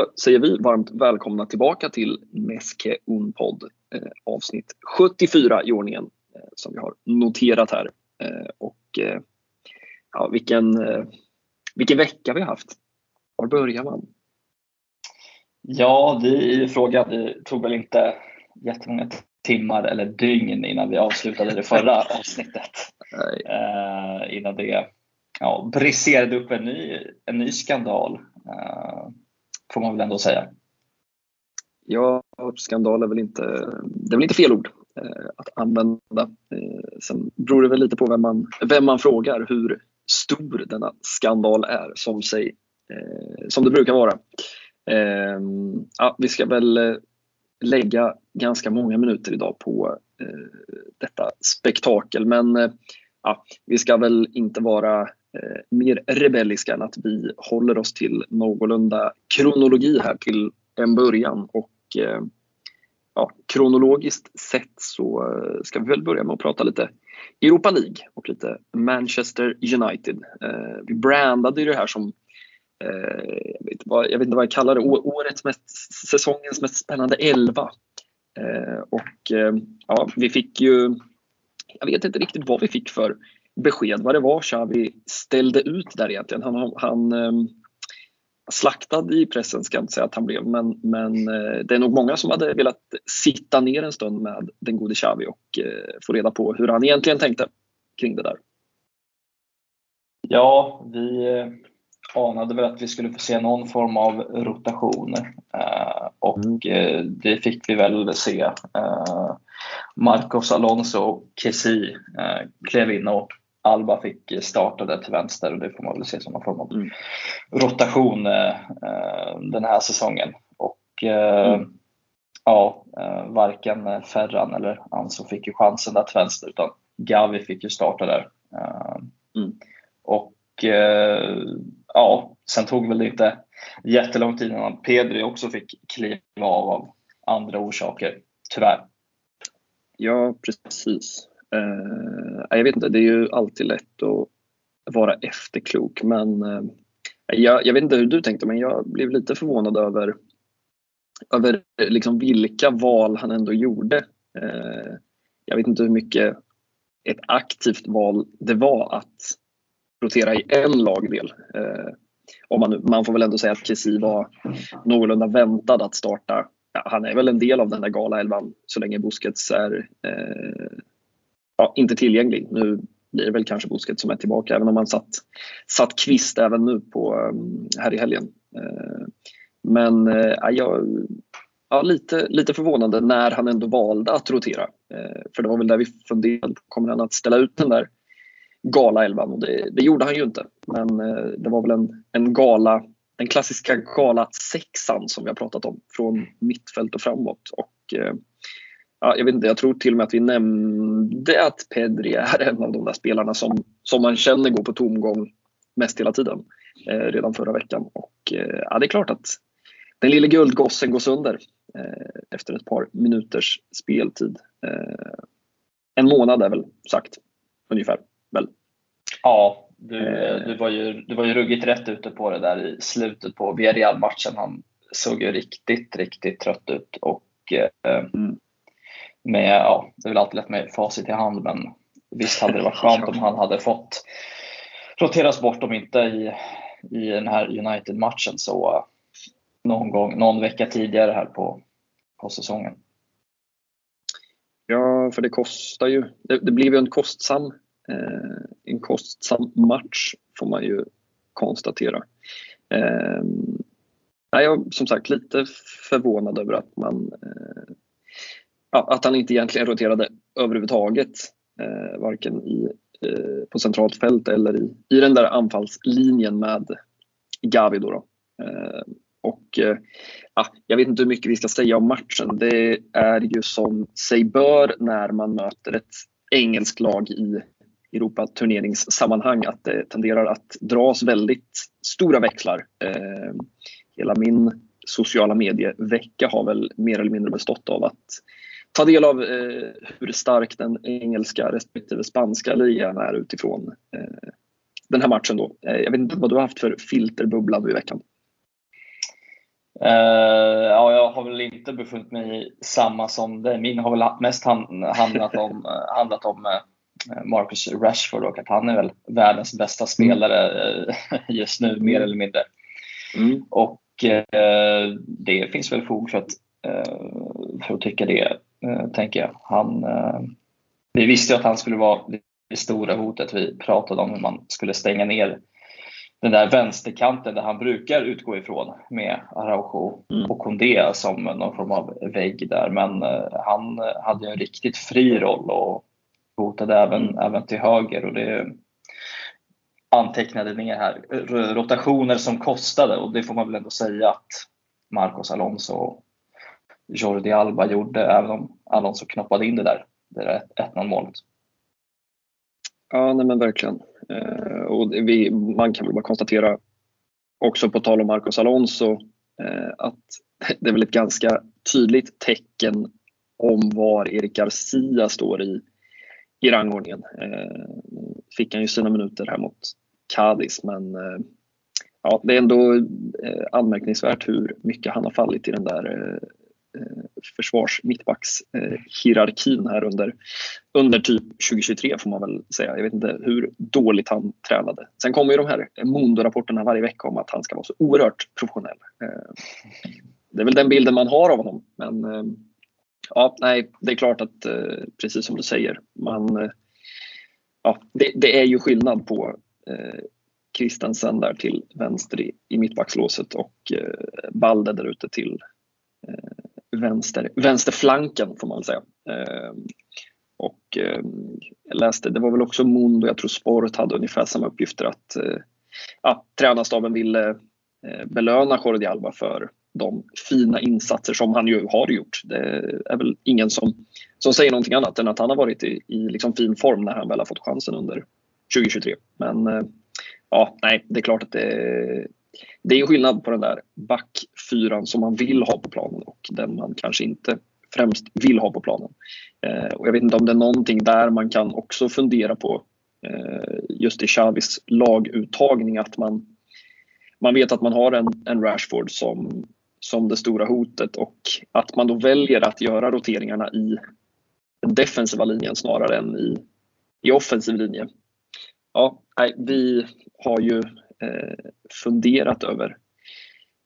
Då säger vi varmt välkomna tillbaka till Meske Unpod eh, avsnitt 74 i ordningen eh, som vi har noterat här. Eh, och ja, vilken, vilken vecka vi har haft. Var börjar man? Ja, det är ju frågan. Det tog väl inte jättemånga timmar eller dygn innan vi avslutade det förra avsnittet. Innan det ja, briserade upp en ny, en ny skandal, får man väl ändå säga. Ja, skandal är väl inte, det är väl inte fel ord eh, att använda. Eh, sen beror det väl lite på vem man, vem man frågar hur stor denna skandal är som, sig, eh, som det brukar vara. Eh, ja, vi ska väl eh, lägga ganska många minuter idag på eh, detta spektakel men eh, ja, vi ska väl inte vara Eh, mer rebelliska än att vi håller oss till någorlunda kronologi här till en början. Och eh, ja, kronologiskt sett så eh, ska vi väl börja med att prata lite Europa League och lite Manchester United. Vi brandade ju det här som jag, vet vad, jag vet inte vad jag kallar det, årets mest, säsongens mest spännande elva. Eh, och ja, vi fick ju, jag vet inte riktigt vad vi fick för besked vad det var Xavi ställde ut där egentligen. Han, han um, slaktad i pressen ska jag inte säga att han blev men, men uh, det är nog många som hade velat sitta ner en stund med den gode Xavi och uh, få reda på hur han egentligen tänkte kring det där. Ja, vi eh, anade väl att vi skulle få se någon form av rotation och mm. det fick vi väl se. Marcos Alonso och Kessi klev in och Alba fick starta där till vänster och det får man väl se som någon form av mm. rotation eh, den här säsongen. Och eh, mm. ja, eh, varken Ferran eller Anso fick ju chansen där till vänster utan Gavi fick ju starta där. Mm. Och ja, sen tog väl det inte jättelång tid innan Pedri också fick kliva av av andra orsaker, tyvärr. Ja, precis. Eh, jag vet inte, det är ju alltid lätt att vara efterklok men eh, jag, jag, vet inte hur du tänkte men jag blev lite förvånad över, över eh, liksom vilka val han ändå gjorde. Jag vet inte hur mycket ett aktivt val det var att rotera i en lagdel. Om man, man får väl ändå säga att Kessie var någorlunda väntad att starta. Ja, han är väl en del av den där galaelvan så länge Busquets är ja, inte tillgänglig. Nu blir det väl kanske Busquets som är tillbaka även om han satt, satt kvist även nu på, ehm, här i helgen. Eh, men eh, jag, ja, lite, lite förvånande när han ändå valde att rotera. Eh, för det var väl där vi funderade på, kommer han att ställa ut den där gala-elvan? Och det, det, gjorde han ju inte. Men det var väl en, en gala, den klassiska gala-sexan som vi har pratat om från mittfält och framåt. Och, ja, jag vet inte, jag tror till och med att vi nämnde att Pedri är en av de där spelarna som, som man känner går på tomgång mest hela tiden. Eh, redan förra veckan. Och eh, ja, det är klart att den lille guldgossen går sönder eh, efter ett par minuters speltid. Eh, en månad är väl sagt, ungefär. Väl? Ja, du, eh. du, var ju, du var ju ruggigt rätt ute på det där i slutet på Villarreal-matchen. Han såg ju riktigt, riktigt trött ut. Och eh, mm med, ja, det är väl alltid lätt med facit i hand, men visst hade det varit skönt om han hade fått roteras bort, om inte i, i den här United-matchen så någon gång, någon vecka tidigare här på, på säsongen. Ja, för det kostar ju. Det, det blev ju en kostsam, eh, en kostsam match får man ju konstatera. Eh, jag är som sagt lite förvånad över att man eh, att han inte egentligen roterade överhuvudtaget. Eh, varken i, eh, på centralt fält eller i, i den där anfallslinjen med Gavi. Då, då. Eh, och eh, ja, Jag vet inte hur mycket vi ska säga om matchen. Det är ju som sig bör när man möter ett engelskt lag i Europaturneringssammanhang att det tenderar att dras väldigt stora växlar. Eh, hela min sociala medievecka har väl mer eller mindre bestått av att ta del av eh, hur stark den engelska respektive spanska ligan är utifrån eh, den här matchen. Då. Eh, jag vet inte vad du har haft för filterbubbla nu i veckan? Uh, ja, jag har väl inte befunnit mig i samma som det. Min har väl mest handlat om, handlat om Marcus Rashford och att han är väl världens bästa spelare just nu, mer eller mindre. Mm. Och det finns väl fog för att, för att tycka det, tänker jag. Han, vi visste ju att han skulle vara det stora hotet. Vi pratade om hur man skulle stänga ner den där vänsterkanten där han brukar utgå ifrån med Araujo mm. och Kondé som någon form av vägg där. Men uh, han hade en riktigt fri roll och hotade även, mm. även till höger. Och det antecknade ner här. Rotationer som kostade och det får man väl ändå säga att Marcos Alonso Jordi Alba gjorde, även om Alonso knoppade in det där, det där 1-0 målet. Ja, nej men verkligen. Eh, och vi, man kan väl bara konstatera också på tal om Marcos Alonso eh, att det är väl ett ganska tydligt tecken om var Erik Garcia står i, i rangordningen. Eh, fick han ju sina minuter här mot Cadiz men eh, ja, det är ändå eh, anmärkningsvärt hur mycket han har fallit i den där eh, Eh, försvarsmittbackshierarkin här under, under typ 2023 får man väl säga. Jag vet inte hur dåligt han tränade. Sen kommer ju de här Mondo-rapporterna varje vecka om att han ska vara så oerhört professionell. Eh, det är väl den bilden man har av honom. Men eh, ja, nej, det är klart att precis som du säger, man, ja, det, det är ju skillnad på Kristensen där till vänster i, i mittbackslåset och Balde där ute till vänster, vänsterflanken får man väl säga. Ehm, och ehm, jag läste, det var väl också Mondo, jag tror Sport hade ungefär samma uppgifter att eh, ja, tränarstaben ville eh, belöna Jordi Alba för de fina insatser som han ju har gjort. Det är väl ingen som, som säger någonting annat än att han har varit i, i liksom fin form när han väl har fått chansen under 2023. Men eh, ja, nej, det är klart att det, det är skillnad på den där backfyran som man vill ha på planen och den man kanske inte främst vill ha på planen. Eh, och jag vet inte om det är någonting där man kan också fundera på eh, just i Xavis laguttagning att man, man vet att man har en, en Rashford som, som det stora hotet och att man då väljer att göra roteringarna i den defensiva linjen snarare än i, i offensiv linje. Ja, nej, vi har ju Eh, funderat över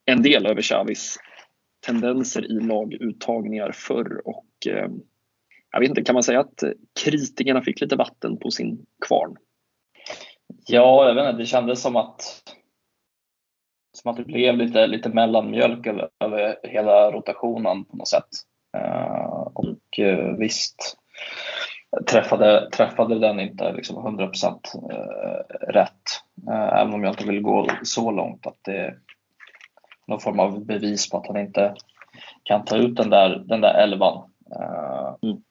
en del över Xavis tendenser i laguttagningar förr och eh, jag vet inte, kan man säga att kritikerna fick lite vatten på sin kvarn? Ja, jag vet inte, det kändes som att, som att det blev lite, lite mellanmjölk över, över hela rotationen på något sätt. Eh, och visst, träffade, träffade den inte liksom 100% eh, rätt. Eh, även om jag inte vill gå så långt att det är någon form av bevis på att han inte kan ta ut den där, den där elvan. Eh, mm.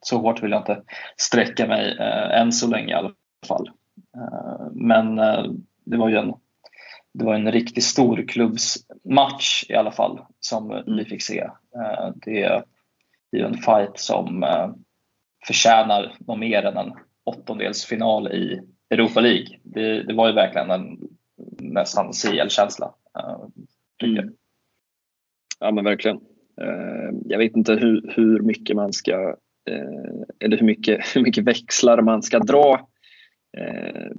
Så hårt vill jag inte sträcka mig än så länge i alla fall. Men det var ju en, det var en riktigt stor klubbsmatch i alla fall som vi fick se. Det det är ju en fight som eh, förtjänar något mer än en åttondelsfinal i Europa League. Det, det var ju verkligen en nästan CL-känsla. Eh, mm. Ja men verkligen. Eh, jag vet inte hur, hur mycket man ska eh, eller hur mycket, hur mycket växlar man ska dra eh,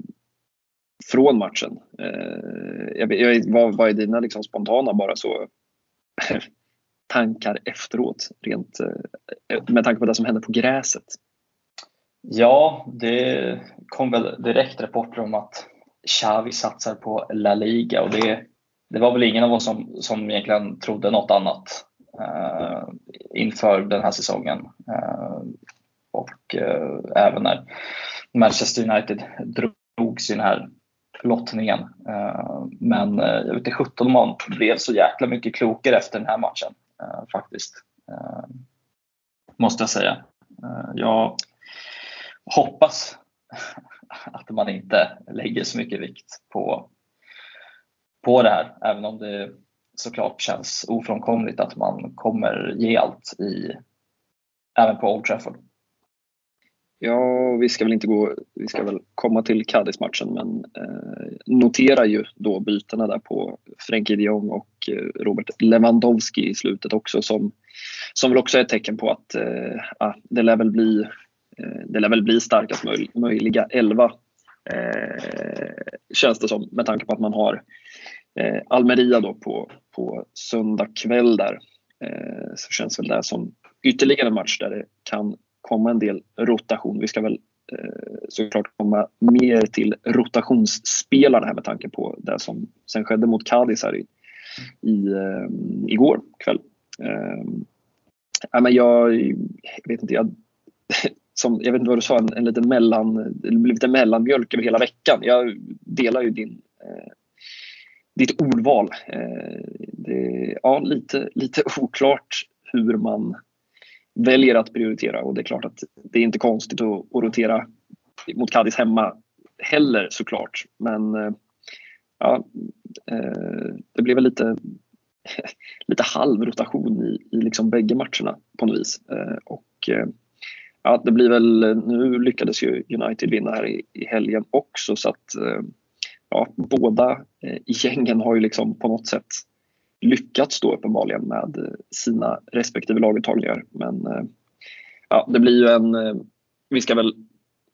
från matchen. Eh, jag, jag, vad, vad är dina liksom spontana bara så tankar efteråt, rent eh, med tanke på det som hände på gräset? Ja, det kom väl direkt rapporter om att Xavi satsar på La Liga och det, det var väl ingen av oss som, som egentligen trodde något annat eh, inför den här säsongen. Eh, och eh, även när Manchester United drog sin här lottningen. Eh, men eh, jag vet inte 17 om man blev så jäkla mycket klokare efter den här matchen. Eh, faktiskt. Eh, måste jag säga. Eh, jag hoppas att man inte lägger så mycket vikt på, på det här, även om det såklart känns ofrånkomligt att man kommer ge allt i, även på Old Trafford. Ja, vi ska väl inte gå, vi ska väl komma till Cadiz-matchen men eh, notera ju då bytena där på Frenkie de Jong och eh, Robert Lewandowski i slutet också som, som väl också är ett tecken på att eh, ah, det, lär väl bli, eh, det lär väl bli starkast möj, möjliga elva eh, känns det som med tanke på att man har eh, Almeria då på, på söndag kväll där. Eh, så känns väl det som ytterligare en match där det kan komma en del rotation. Vi ska väl eh, såklart komma mer till rotationsspelarna här med tanke på det som sen skedde mot Cadiz här i, i, eh, igår kväll. Eh, men jag, jag vet inte, jag, som, jag vet inte vad du sa, en, en liten mellan, lite mellanmjölk över hela veckan. Jag delar ju din, eh, ditt ordval. Eh, det, ja, lite, lite oklart hur man väljer att prioritera och det är klart att det är inte konstigt att, att rotera mot Cadiz hemma heller såklart. Men eh, ja, eh, det blev väl lite, lite halv rotation i, i liksom bägge matcherna på något vis. Eh, och eh, ja, det blir väl, nu lyckades ju United vinna här i, i helgen också så att eh, ja, båda gängen har ju liksom på något sätt lyckats då uppenbarligen med sina respektive laguttagningar. Men eh, ja, det blir ju en, eh, vi ska väl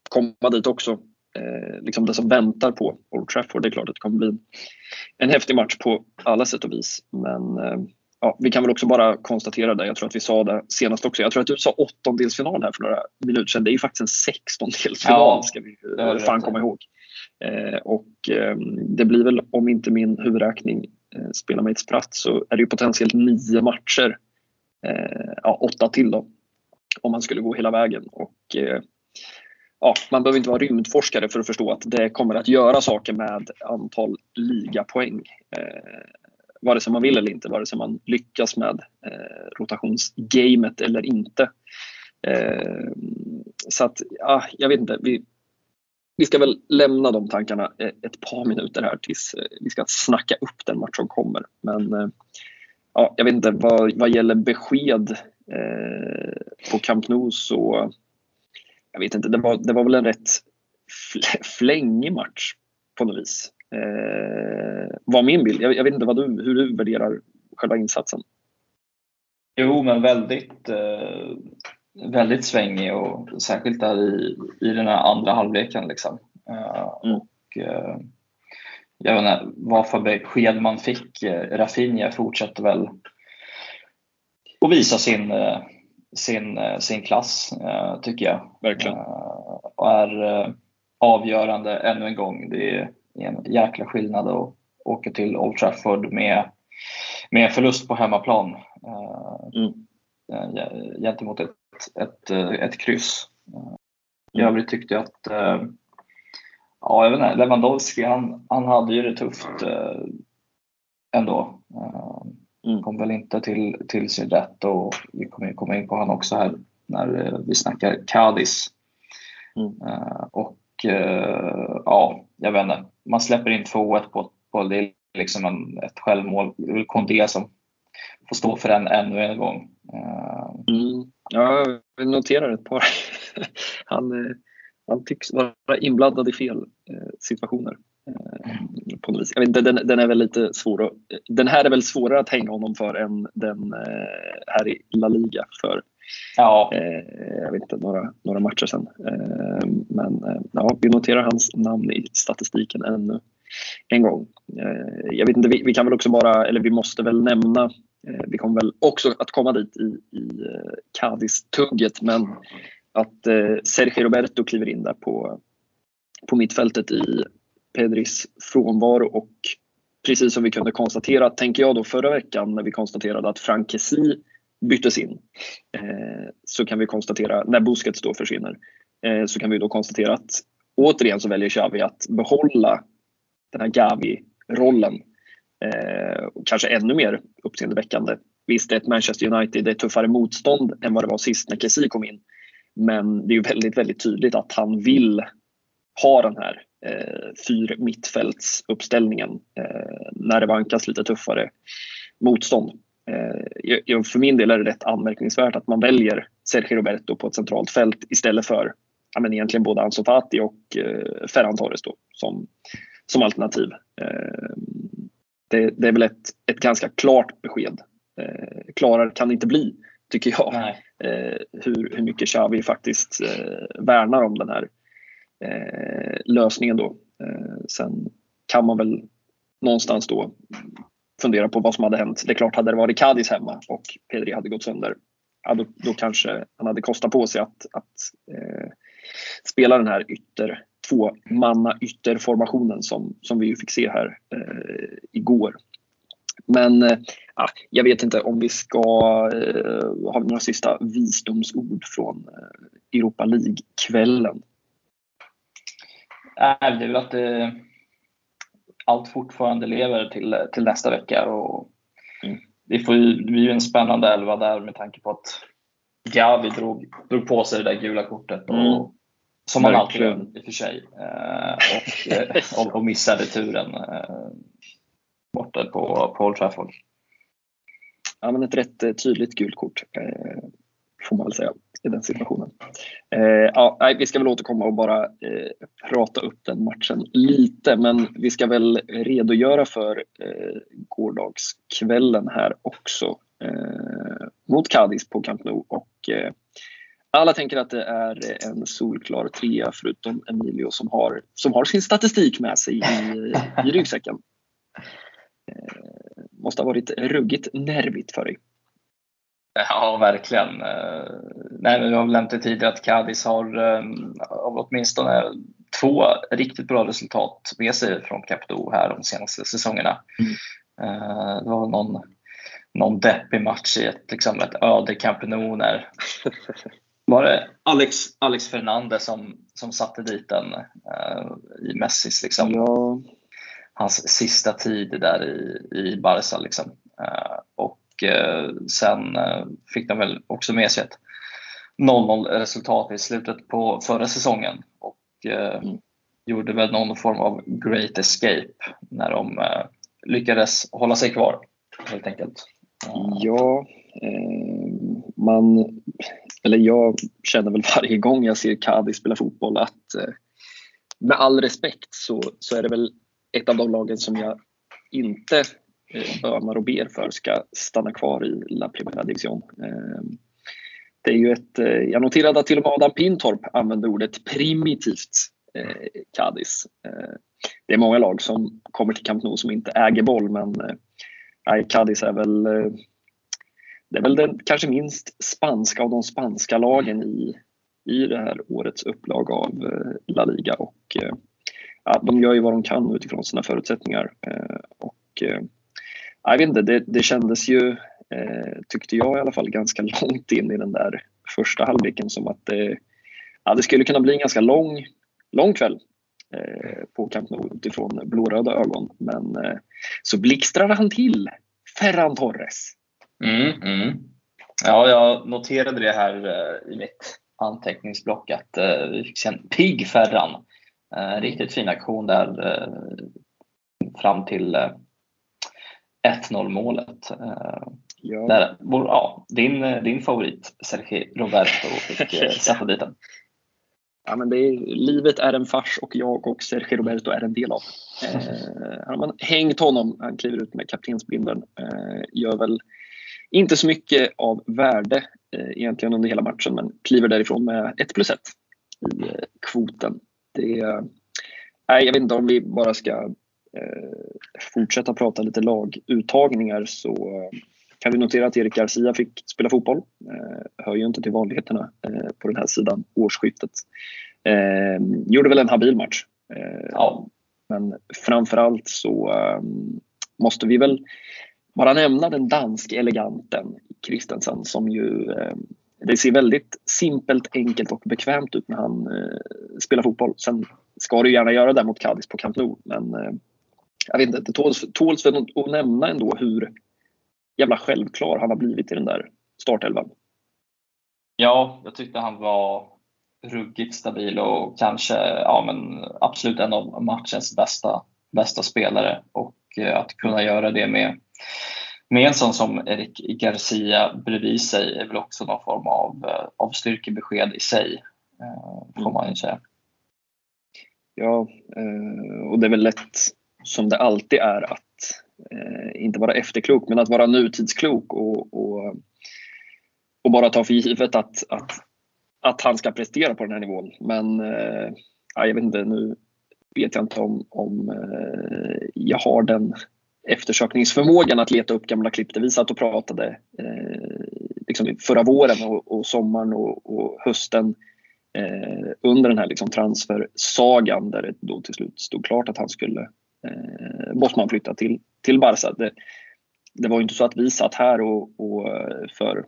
komma dit också, eh, liksom det som väntar på Old Trafford. Det är klart att det kommer bli en häftig match på alla sätt och vis. Men ja, vi kan väl också bara konstatera det, jag tror att vi sa det senast också. Jag tror att du sa åttondelsfinal här för några minuter sedan. Det är ju faktiskt en sextondelsfinal ja, ska vi fan komma ihåg. Eh, och eh, det blir väl, om inte min huvudräkning eh, Eh, spelar mig ett spratt, så är det ju potentiellt nio matcher. Eh, ja, åtta till då. Om man skulle gå hela vägen. Och, eh, ja, man behöver inte vara rymdforskare för att förstå att det kommer att göra saker med antal ligapoäng. Eh, vare sig man vill eller inte, vare sig man lyckas med eh, rotationsgamet eller inte. Eh, så att, ja, jag vet inte. Vi, vi ska väl lämna de tankarna eh, ett par minuter här tills eh, vi ska snacka upp den match som kommer. Men eh, ja, jag vet inte, vad, vad gäller besked eh, på Camp Nou så jag vet inte, det var, det var väl en rätt flängig match på något vis. Eh, var min bild. Jag, jag, vet inte vad du, hur du värderar själva insatsen. Jo, men väldigt eh, väldigt svängig och särskilt där i, i den här andra halvleken. Liksom. Uh, mm. och, uh, jag vet inte vad för besked man fick. Uh, Rafinha fortsätter väl att visa sin, sin, sin klass, tycker jag. Verkligen. och är avgörande ännu en gång. Det är en jäkla skillnad att åka till Old Trafford med, med förlust på hemmaplan. Mm. Gentemot ett ett, eh, ett kryss. I mm. övrigt tyckte jag att eh, ja, jag vet inte, Lewandowski han, han hade ju det tufft eh, ändå. Mm. Kom väl inte till, till sin rätt och vi kommer komma in på honom också här när vi snackar Cadiz. Mm. Och ja, jag vet inte, man släpper in 2-1 på, på det är liksom en, ett självmål. Det är väl Kondé som får stå för den ännu en gång. Mm. Ja, jag noterar ett par. Han, eh, han tycks vara inblandad i fel eh, situationer. Eh, på något vis. Jag vet den, den är väl lite svår Den här är väl svårare att hänga honom för än den här i La Liga för ja. jag vet inte, några, några matcher sedan. Men ja, vi noterar hans namn i statistiken ännu en gång. Jag vet inte, vi, vi kan väl också bara, eller vi måste väl nämna Eh, vi kommer väl också att komma dit i, i eh, Cadiz-tugget men att eh, Sergio Roberto kliver in där på, på mittfältet i Pedris frånvaro och precis som vi kunde konstatera, tänker jag då förra veckan när vi konstaterade att Frank Kessie byttes in så kan vi konstatera, när Busquets då försvinner, så kan vi då konstatera att återigen så väljer Xavi att behålla den här Gavi-rollen. Eh, kanske ännu mer uppseendeväckande. Visst, det är ett Manchester United, det är tuffare motstånd än vad det var sist när Kessie kom in. Men det är ju väldigt, väldigt tydligt att han vill ha den här eh, fyr mittfältsuppställningen eh, när det vankas lite tuffare motstånd. Eh, för min del är det rätt anmärkningsvärt att man väljer Sergio Roberto på ett centralt fält istället för ja, men egentligen både Ansu Fati och eh, Ferran Torres då, som, som alternativ. Eh, det, det, är väl ett, ett ganska klart besked. Eh, klarare kan det inte bli, tycker jag. Eh, hur, hur mycket Xavi faktiskt eh, värnar om den här eh, lösningen då. Eh, sen kan man väl någonstans då fundera på vad som hade hänt. Det är klart, hade det varit Cadiz hemma och Pedri hade gått sönder, ja, då, då kanske han hade kostat på sig att, att eh, spela den här ytter, två manna ytterformationen som, som vi fick se här eh, igår. Men eh, jag vet inte om vi ska eh, ha några sista visdomsord från eh, Europa League-kvällen. Det är väl att eh, allt fortfarande lever till, till nästa vecka. Och mm. det, får ju, det blir ju en spännande elva där med tanke på att Gavi drog, drog på sig det där gula kortet. Och, mm. Som han alltid gör i och för sig. och, och, och missade turen borta på, på Old Trafford. Ja, men ett rätt eh, tydligt gult kort eh, får man väl säga i den situationen. Eh, ja, nej, vi ska väl återkomma och bara eh, prata upp den matchen lite, men vi ska väl redogöra för eh, gårdagskvällen här också eh, mot Cadiz på Camp Nou och eh, alla tänker att det är en solklar trea förutom Emilio som har, som har sin statistik med sig i, i ryggsäcken. Eh, måste ha varit ruggigt nervigt för dig. Ja, verkligen. Eh, nej, men vi har väl nämnt det tidigare att Cadiz har eh, åtminstone två riktigt bra resultat med sig från Capdo här de senaste säsongerna. Mm. Det var någon, någon deppig match i ett, liksom ett öde Camp Nou när var det Alex, Alex Fernandez som, som satte dit den i Messis liksom, ja hans sista tid där i, i Barca. Liksom. Uh, och uh, sen uh, fick de väl också med sig ett 0-0 resultat i slutet på förra säsongen och mm. gjorde väl någon form av great escape när de lyckades hålla sig kvar helt enkelt. Ja, man, eller jag känner väl varje gång jag ser Kadi spela fotboll att eh, med all respekt så, så är det väl ett av de lagen som jag inte eh, bönar och ber för ska stanna kvar i La Primera Division. Eh, det är ju ett, eh, jag noterade att till och med Adam Pintorp använde ordet primitivt Cadiz. Det är många lag som kommer till Camp Nou som inte äger boll men nej, Cadiz är väl det är väl den kanske minst spanska av de spanska lagen i, i det här årets upplag av eh, La Liga och eh, ja, de gör ju vad de kan utifrån sina förutsättningar. Eh, och, jag vet inte, det, det kändes ju, tyckte jag i alla fall, ganska långt in i den där första halvleken som att det, ja, det skulle kunna bli en ganska lång, lång kväll på Camp Nou utifrån blåröda ögon. Men så blixtrade han till, Ferran Torres. Mm, mm. Ja, jag noterade det här i mitt anteckningsblock att vi fick se en pigg Ferran Eh, riktigt fin aktion där eh, fram till 1-0 eh, målet. Ja. Där, ja, din, din favorit Sergio Roberto fick sätta dit den. Ja, men det är, livet är en fars och jag och Sergio Roberto är en del av. Eh, har man hängt honom, han kliver ut med kaptensbindeln, eh, gör väl inte så mycket av värde eh, egentligen under hela matchen men kliver därifrån med 1 plus 1 i eh, kvoten det, nej, jag vet inte om vi bara ska eh, fortsätta prata lite laguttagningar så kan vi notera att Erik Garcia fick spela fotboll. Eh, hör ju inte till vanligheterna eh, på den här sidan årsskiftet. Eh, gjorde väl en habil match. Eh, ja. Men framförallt så måste vi väl bara nämna den danske eleganten Christensen som ju eh, det ser väldigt simpelt, enkelt och bekvämt ut när han eh, spelar fotboll. Sen ska du gärna göra det mot Cadiz på Camp Nou, men eh, jag vet inte, det tåls, tåls väl att nämna ändå hur jävla självklar han har blivit i den där startelvan. Ja, jag tyckte han var ruggigt stabil och kanske ja, men absolut en av matchens bästa, bästa spelare. Och eh, att kunna göra det med med en sån som Erik Garcia bredvid sig är väl också någon form av, eh, av styrkebesked i sig. Eh, får man ju säga. Ja, eh, och det är väl lätt som det alltid är att inte vara efterklok men att vara nutidsklok och, och, och bara ta för givet att, att, att han ska prestera på den här nivån. Men ja, jag vet inte, nu vet jag inte om, om jag har den eftersökningsförmågan att leta upp gamla klipp där vi satt och pratade eh, liksom förra våren och, och sommaren och, och hösten eh, under den här liksom transfersagan där det då till slut stod klart att han skulle eh, Bosman flytta till, till Barca. Det, det var inte så att vi satt här och, och eh, för,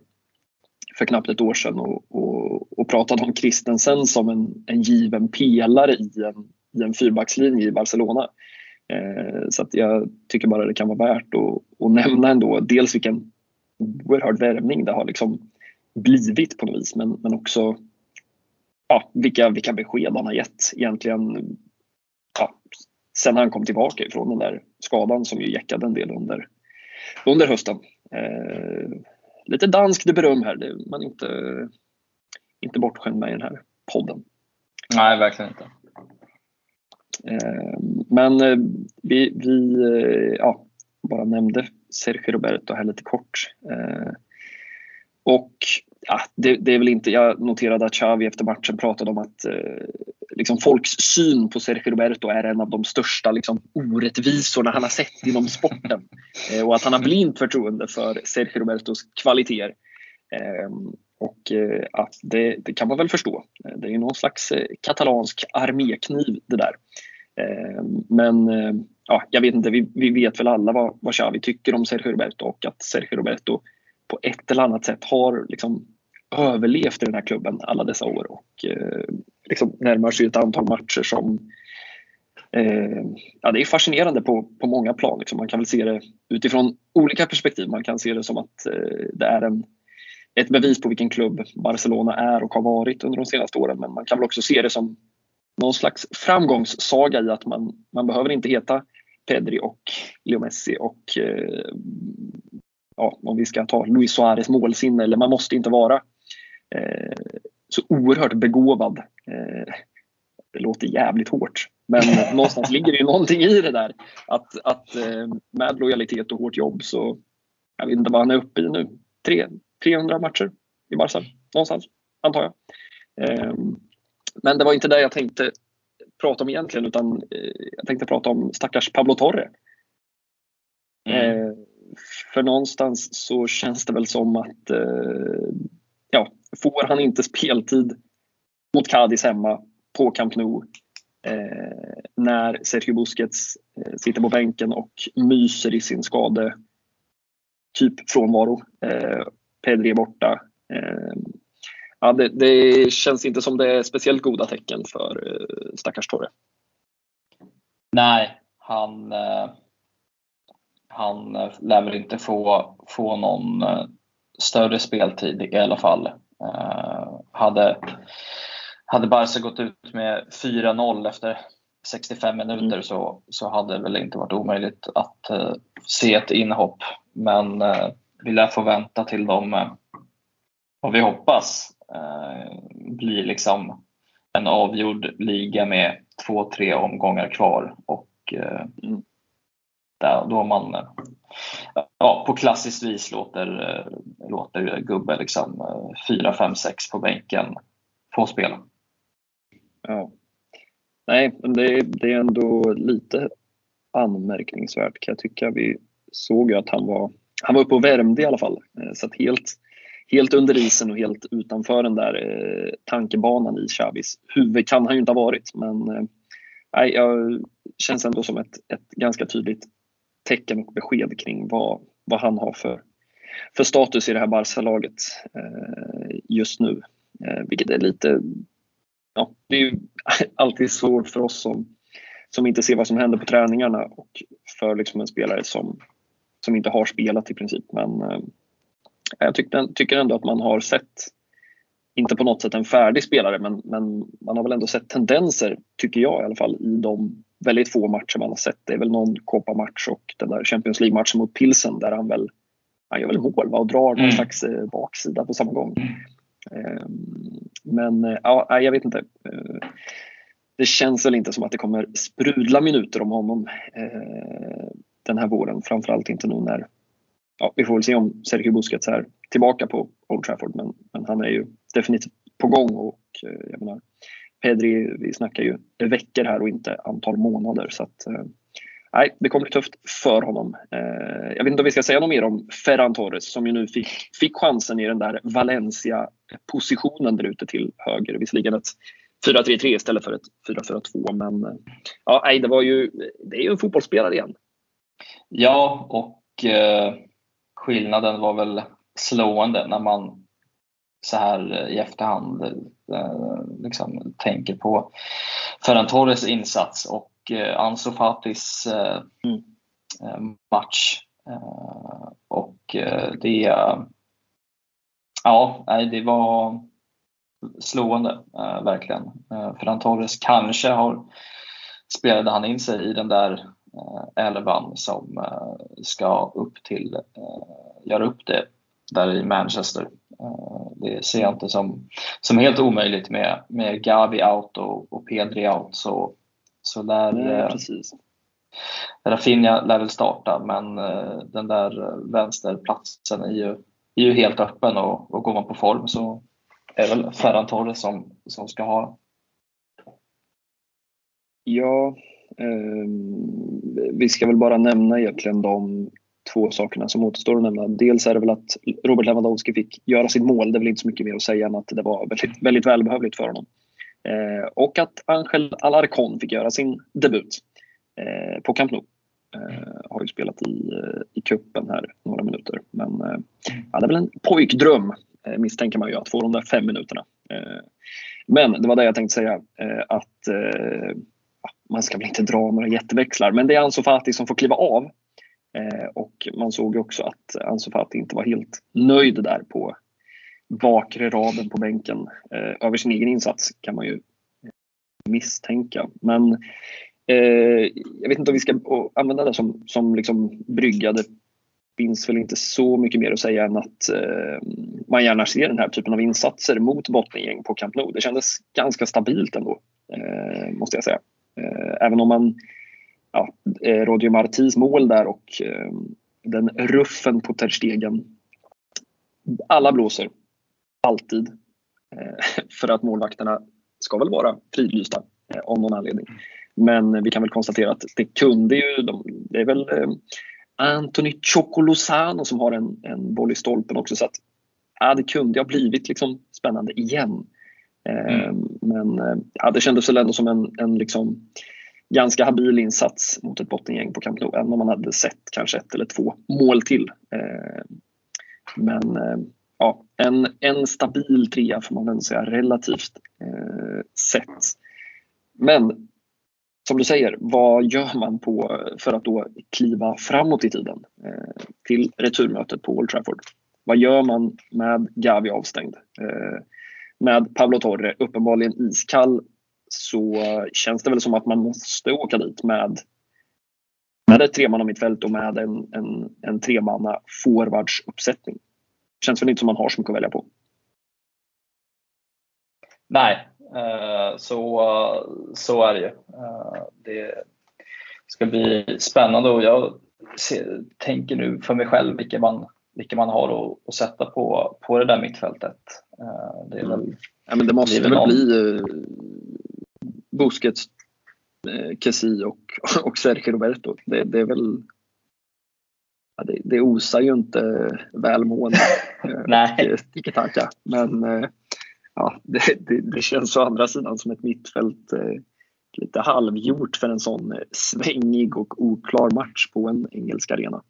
för knappt ett år sedan och, och, och pratade om Christensen som en, en given pelare i en, i en fyrbackslinje i Barcelona. Eh, så att jag tycker bara det kan vara värt att, att nämna ändå dels vilken oerhörd värvning det har liksom blivit på något vis men, men också ja, vilka, vilka besked han har gett egentligen ja, sen han kom tillbaka ifrån den där skadan som ju jäckade en del under, under hösten. Eh, lite danskt beröm här, det är man inte, inte bortskämd med i den här podden. Nej, verkligen inte. Eh, men eh, vi, vi eh, ja, bara nämnde Sergio Roberto här lite kort. Och ja, det, det, är väl inte, jag noterade att Xavi efter matchen pratade om att liksom folks syn på Sergio Roberto är en av de största liksom, orättvisorna han har sett inom sporten. och att han har blint förtroende för Sergio Robertos kvaliteter. Och eh, att det, det, kan man väl förstå. Det är ju någon slags eh, katalansk armékniv det där. Eh, men ja, jag vet inte, vi, vi vet väl alla vad, vad Xavi tycker om Sergio Roberto och att Sergio Roberto på ett eller annat sätt har liksom överlevt i den här klubben alla dessa år och liksom närmar sig ett antal matcher som eh, ja, det är fascinerande på, på många plan. Liksom. Man kan väl se det utifrån olika perspektiv. Man kan se det som att eh, det är en, ett bevis på vilken klubb Barcelona är och har varit under de senaste åren. Men man kan väl också se det som någon slags framgångssaga i att man, man behöver inte heta Pedri och Leo Messi och eh, ja, om vi ska ta Luis Suarez målsinne, eller man måste inte vara eh, så oerhört begåvad. Eh, det låter jävligt hårt, men någonstans ligger det ju någonting i det där. Att, att eh, med lojalitet och hårt jobb så, jag vet inte vad han är uppe i nu, Tre, 300 matcher i Barca någonstans, antar jag. Eh, men det var inte det jag tänkte prata om egentligen utan eh, jag tänkte prata om stackars Pablo Torre. Mm. Eh, för någonstans så känns det väl som att eh, ja, får han inte speltid mot Cadiz hemma på Camp Nou eh, när Sergio Busquets eh, sitter på bänken och myser i sin skade typ frånvaro. Eh, Pedri är borta. Eh, ja, det, det, känns inte som det är speciellt goda tecken för eh, stackars Torre. Nej, han, eh, han lär väl inte få, få någon större speltid i alla fall. hade, hade Barca gått ut med 4-0 efter 65 minuter mm. så, så hade det väl inte varit omöjligt att uh, se ett inhopp. Men uh, vi lär få vänta till de, uh, vad vi hoppas, Eh, blir liksom en avgjord liga med två, tre omgångar kvar och eh, mm. där, då man eh, ja, på klassiskt vis låter, låter gubbe liksom 4, 5, 6 på bänken få spela. Ja. Nej, men det, det är ändå lite anmärkningsvärt kan jag tycka. Vi såg ju att han var, han var uppe och värmde i alla fall. Eh, Så att helt helt under isen och helt utanför den där eh, tankebanan i Xavis huvud kan han ju inte ha varit. Men eh, nej, jag känns ändå som ett, ett ganska tydligt tecken och besked kring vad, vad han har för, för status i det här Barca-laget eh, just nu. Eh, vilket är lite, ja, det är ju alltid svårt för oss som, som inte ser vad som händer på träningarna och för liksom en spelare som, som inte har spelat i princip. Men eh, jag tyckte, tycker ändå att man har sett, inte på något sätt en färdig spelare, men, men man har väl ändå sett tendenser, tycker jag i alla fall, i de väldigt få matcher man har sett. Det är väl någon Copa-match och den där Champions League-matchen mot Pilsen där han väl han gör väl mål va? och drar mm. någon slags eh, baksida på samma gång. Men ja, jag vet inte. Det känns väl inte som att det kommer sprudla minuter om honom den här våren. Framförallt inte nu när, ja, vi får väl se om Sergio Busquets är tillbaka på Old Trafford men, men han är ju definitivt på gång och eh, jag menar Pedri, vi snackar ju veckor här och inte antal månader. Så att, eh, nej, det kommer bli tufft för honom. Eh, jag vet inte om vi ska säga något mer om Ferran Torres som ju nu fick, fick chansen i den där Valencia-positionen där ute till höger. Visserligen ett 4-3-3 istället för ett 4-4-2. Men eh, ja, nej, det, var ju, det är ju en fotbollsspelare igen. Ja, och eh, skillnaden var väl slående när man så här i efterhand eh, liksom, tänker på Ferran Torres insats och eh, Ansu Fatis eh, mm. match. Och det, ja, det var slående verkligen. Ferran Torres kanske har spelade han in sig i den där elvan som ska upp till, göra upp det där i Manchester. Eh, det ser jag inte som, som helt omöjligt med, med Gavi out och, och Pedri out. Så, så eh, precis. Rafinha lär väl starta men eh, den där vänsterplatsen är ju, är ju helt öppen och, och går man på form så är det väl Ferran Torres som, som ska ha Ja, eh, Ehm, vi ska väl bara nämna egentligen de två sakerna som återstår att nämna. Dels är det väl att Robert Lewandowski fick göra sitt mål. Det är väl inte så mycket mer att säga än att det var väldigt, väldigt välbehövligt för honom. Eh, och att Angel Alarcon fick göra sin debut eh, på Camp Nou. Eh, har ju spelat i, eh, cupen i kuppen här några minuter. Men eh, ja, det är väl en pojkdröm eh, misstänker man ju att få de där fem minuterna. Ehm, men det var det jag tänkte säga eh, att man ska väl inte dra några jätteväxlar men det är Ansu Fati som får kliva av Eh, och man såg också att Ansu Fati inte var helt nöjd där på bakre raden på bänken. Eh, över sin egen insats kan man ju eh, misstänka. Men eh, jag vet inte om vi ska använda det som, som liksom brygga. Det finns väl inte så mycket mer att säga än att eh, man gärna ser den här typen av insatser mot bottengäng på Camp Nou. Det kändes ganska stabilt ändå, eh, måste jag säga. Eh, även om man ja, eh, Roger Martis mål där och eh, den ruffen på Ter Stegen. Alla blåser. Alltid. För att målvakterna ska väl vara fridlysta av någon anledning. Men vi kan väl konstatera att det kunde ju, de, det är väl Anthony Chocolosano som har en, en boll i stolpen också så att ja, det kunde ha blivit liksom spännande igen. Mm. Men ja, det kändes väl ändå som en, en liksom ganska habil insats mot ett bottengäng på Camp Nou, även om man hade sett kanske ett eller två mål till. Eh, men eh, ja, en, en stabil trea får man väl säga relativt eh, sett. Men som du säger, vad gör man på, för att då kliva framåt i tiden till returmötet på Old Trafford? Vad gör man med Gavi avstängd? Med Pablo Torre uppenbarligen iskall så känns det väl som att man måste åka dit med, med ett tremannamittfält och med en, en, en tremanna forwardsuppsättning. Känns väl inte som man har så mycket att välja på. Nej, eh, så, så är det ju. Eh, det ska bli spännande och jag tänker nu för mig själv vilka man, vilka man har att, att sätta på, på det där mittfältet. Eh, det, är väl, ja, men det måste väl någon... bli Busquets, eh, Kessi och, och Sergio Roberto. Det, det är väl ja, det, det osar ju inte välmående Nej. tiki-taka. Men eh, ja, det, det, det, känns å andra sidan som ett mittfält eh, lite halvgjort för en sån eh, svängig och oklar match på en engelsk arena.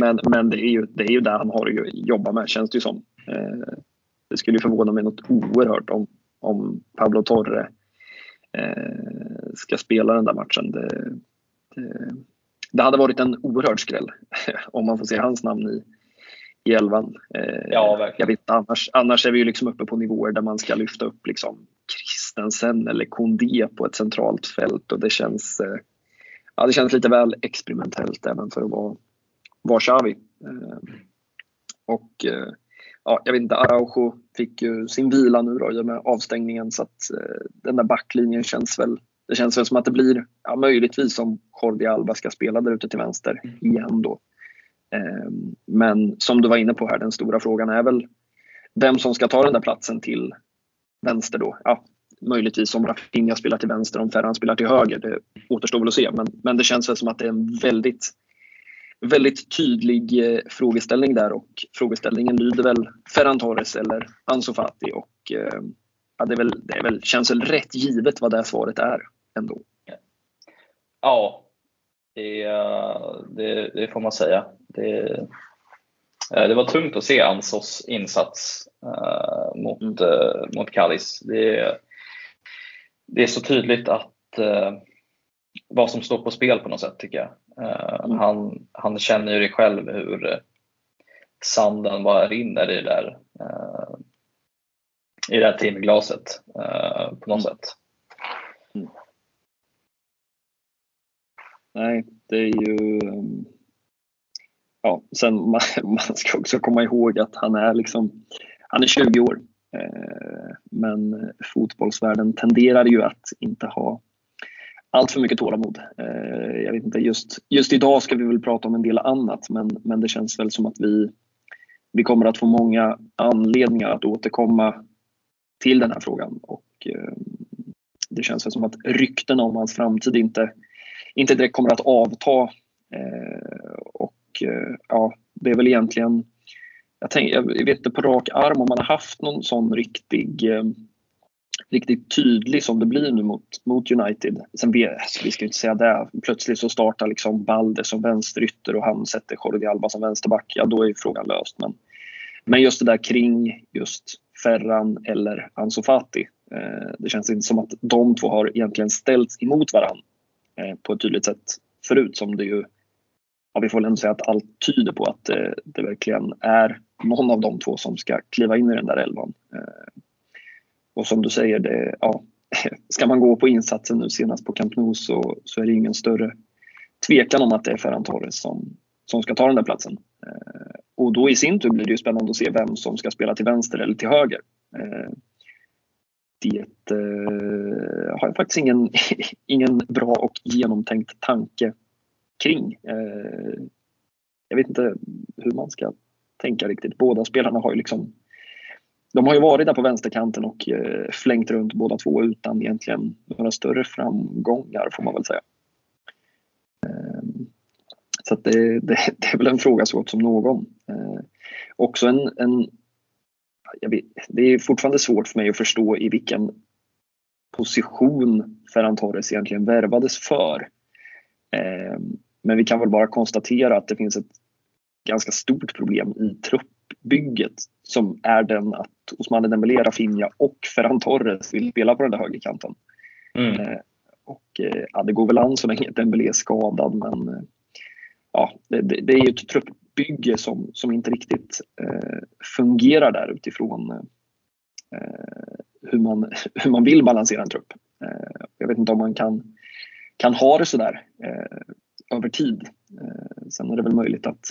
Men, men det är ju det är ju där han har att jobba med känns det ju som. Eh, det skulle förvåna mig något oerhört om, om Pablo Torre eh, ska spela den där matchen. Det, det, det, hade varit en oerhörd skräll om man får se hans namn i, i elvan. Eh, ja, jag vet annars, annars är vi ju liksom uppe på nivåer där man ska lyfta upp liksom Christensen eller Kondé på ett centralt fält och det känns, eh, ja, det känns lite väl experimentellt även för att vara, vara Xavi. Eh, och eh, ja, jag vet inte, Araujo fick ju sin vila nu då i och med avstängningen så att eh, den där backlinjen känns väl det känns väl som att det blir ja, möjligtvis om Jordi Alba ska spela där ute till vänster mm. igen då. Men som du var inne på här, den stora frågan är väl vem som ska ta den där platsen till vänster då. Ja, möjligtvis om Rafinha spelar till vänster, om Ferran spelar till höger. Det återstår väl att se. Men, men det känns väl som att det är en väldigt, väldigt tydlig eh, frågeställning där och frågeställningen lyder väl Ferran Torres eller Ansu Fati och eh, ja, det, är väl, det väl, känns väl rätt givet vad det svaret är ändå. Ja, det, det, det får man säga. Det, eh, det var tungt att se Ansos insats uh, mot, mm. uh, mot Kallis. Det, det är så tydligt att uh, vad som står på spel på något sätt tycker jag. Mm. han, han känner ju det själv hur sanden bara rinner i det där, i det här timglaset på något mm. sätt. Mm. Nej, det är ju ehm, ja, sen man, man, ska också komma ihåg att han är liksom, han är 20 år. Eh, men fotbollsvärlden tenderar ju att inte ha allt för mycket tålamod. Eh, jag vet inte, just, just idag ska vi väl prata om en del annat men, men det känns väl som att vi, vi kommer att få många anledningar att återkomma till den här frågan. Och, eh, det känns väl som att rykten om hans framtid inte, inte direkt kommer att avta. Eh, och ja, det är väl egentligen jag, tänk, jag vet inte på rak arm om man har haft någon sån riktig riktigt tydlig som det blir nu mot, mot United. Sen vi, alltså, vi ska inte säga det. Plötsligt så startar liksom Balde som vänsterytter och han sätter Jordi Alba som vänsterback. Ja, då är frågan löst. Men, men just det där kring just Ferran eller Ansu Fati. Eh, det känns inte som att de två har egentligen ställts emot varandra eh, på ett tydligt sätt förut som det ju ja, vi får väl ändå säga att allt tyder på att det, det verkligen är någon av de två som ska kliva in i den där elvan. Eh, och som du säger, det, ja, ska man gå på insatsen nu senast på Camp Nou så, så är det ingen större tvekan om att det är Ferran Torres som, som ska ta den där platsen. Eh, och då i sin tur blir det ju spännande att se vem som ska spela till vänster eller till höger. Eh, det eh, har jag faktiskt ingen, ingen bra och genomtänkt tanke kring. Eh, jag vet inte hur man ska tänka riktigt. Båda spelarna har ju liksom de har ju varit där på vänsterkanten och eh, flängt runt båda två utan egentligen några större framgångar får man väl säga. Ehm, så det, det, det, är väl en fråga så gott som någon. Ehm, också en, en vet, det är fortfarande svårt för mig att förstå i vilken position Ferran Torres egentligen värvades för. Ehm, men vi kan väl bara konstatera att det finns ett ganska stort problem i truppbygget som är den att Ousmane Dembélé, Rafinha och Ferran Torres vill spela på den där högerkanten. Mm. Eh, och eh, ja, det går väl an så länge Dembélé är skadad men eh, ja, det, det, är ju ett truppbygge som, som inte riktigt eh, fungerar där utifrån eh, hur, man, hur man vill balansera en trupp. Eh, jag vet inte om man kan, kan ha det sådär över tid. Eh, sen är det väl möjligt att,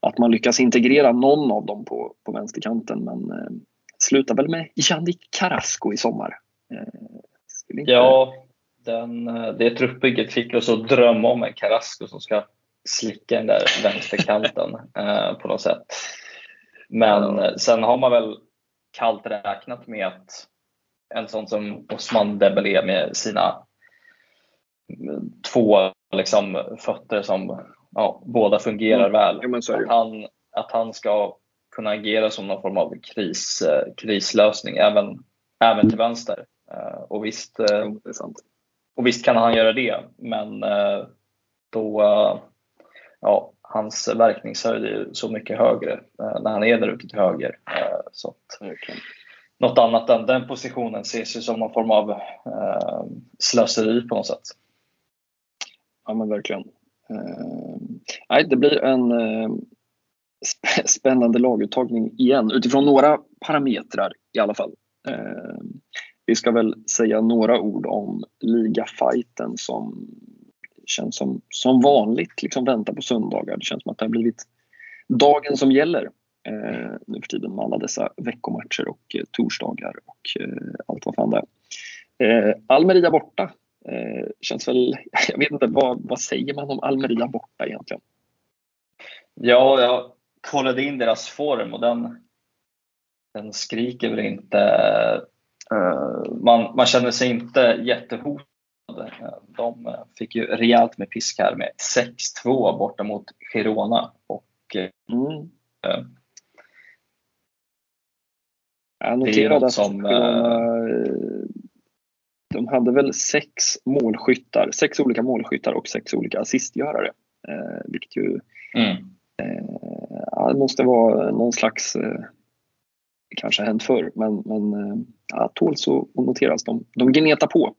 att man lyckas integrera någon av dem på, på vänsterkanten men eh, slutar väl med Yannick Carrasco i sommar. Eh, inte... Ja, den, det truppbygget fick oss att drömma om en Carrasco som ska slicka den där vänsterkanten eh, på något sätt. Men ja. sen har man väl kallt räknat med att en sån som Osman Dembélé med sina två liksom, fötter som ja, båda fungerar mm. väl. Ja, att, han, att han ska kunna agera som någon form av kris, eh, krislösning även, även till vänster. Eh, och, visst, eh, och visst kan han göra det, men då ja, hans verkningshöjd är så mycket högre när han är där ute till höger. Så att, okay. Något annat än den positionen ses ju som någon form av slöseri på något sätt. Ja men verkligen. Eh, nej, det blir en eh, spännande laguttagning igen utifrån några parametrar i alla fall. Eh, vi ska väl säga några ord om ligafajten som känns som, som vanligt liksom väntar på söndagar. Det känns som att det har blivit dagen som gäller. eh, nu för tiden med alla dessa veckomatcher och eh, torsdagar och eh, allt vad fan det är. Eh, Almeria borta. Eh, känns väl, jag vet inte, vad, vad säger man om Almeria borta egentligen? Ja, jag kollade in deras form och den, den skriker väl inte. Uh, man, man känner sig inte jättehotad. De fick ju rejält med pisk här med 6-2 borta mot Girona. Och, mm. uh, jag noterade att som, uh, de hade väl sex målskyttar, sex olika målskyttar och sex olika assistgörare. Eh, vilket ju mm. eh, det måste vara någon slags, eh, kanske hänt förr, men, men eh, ja, tåls att noteras. De, de gnetar på.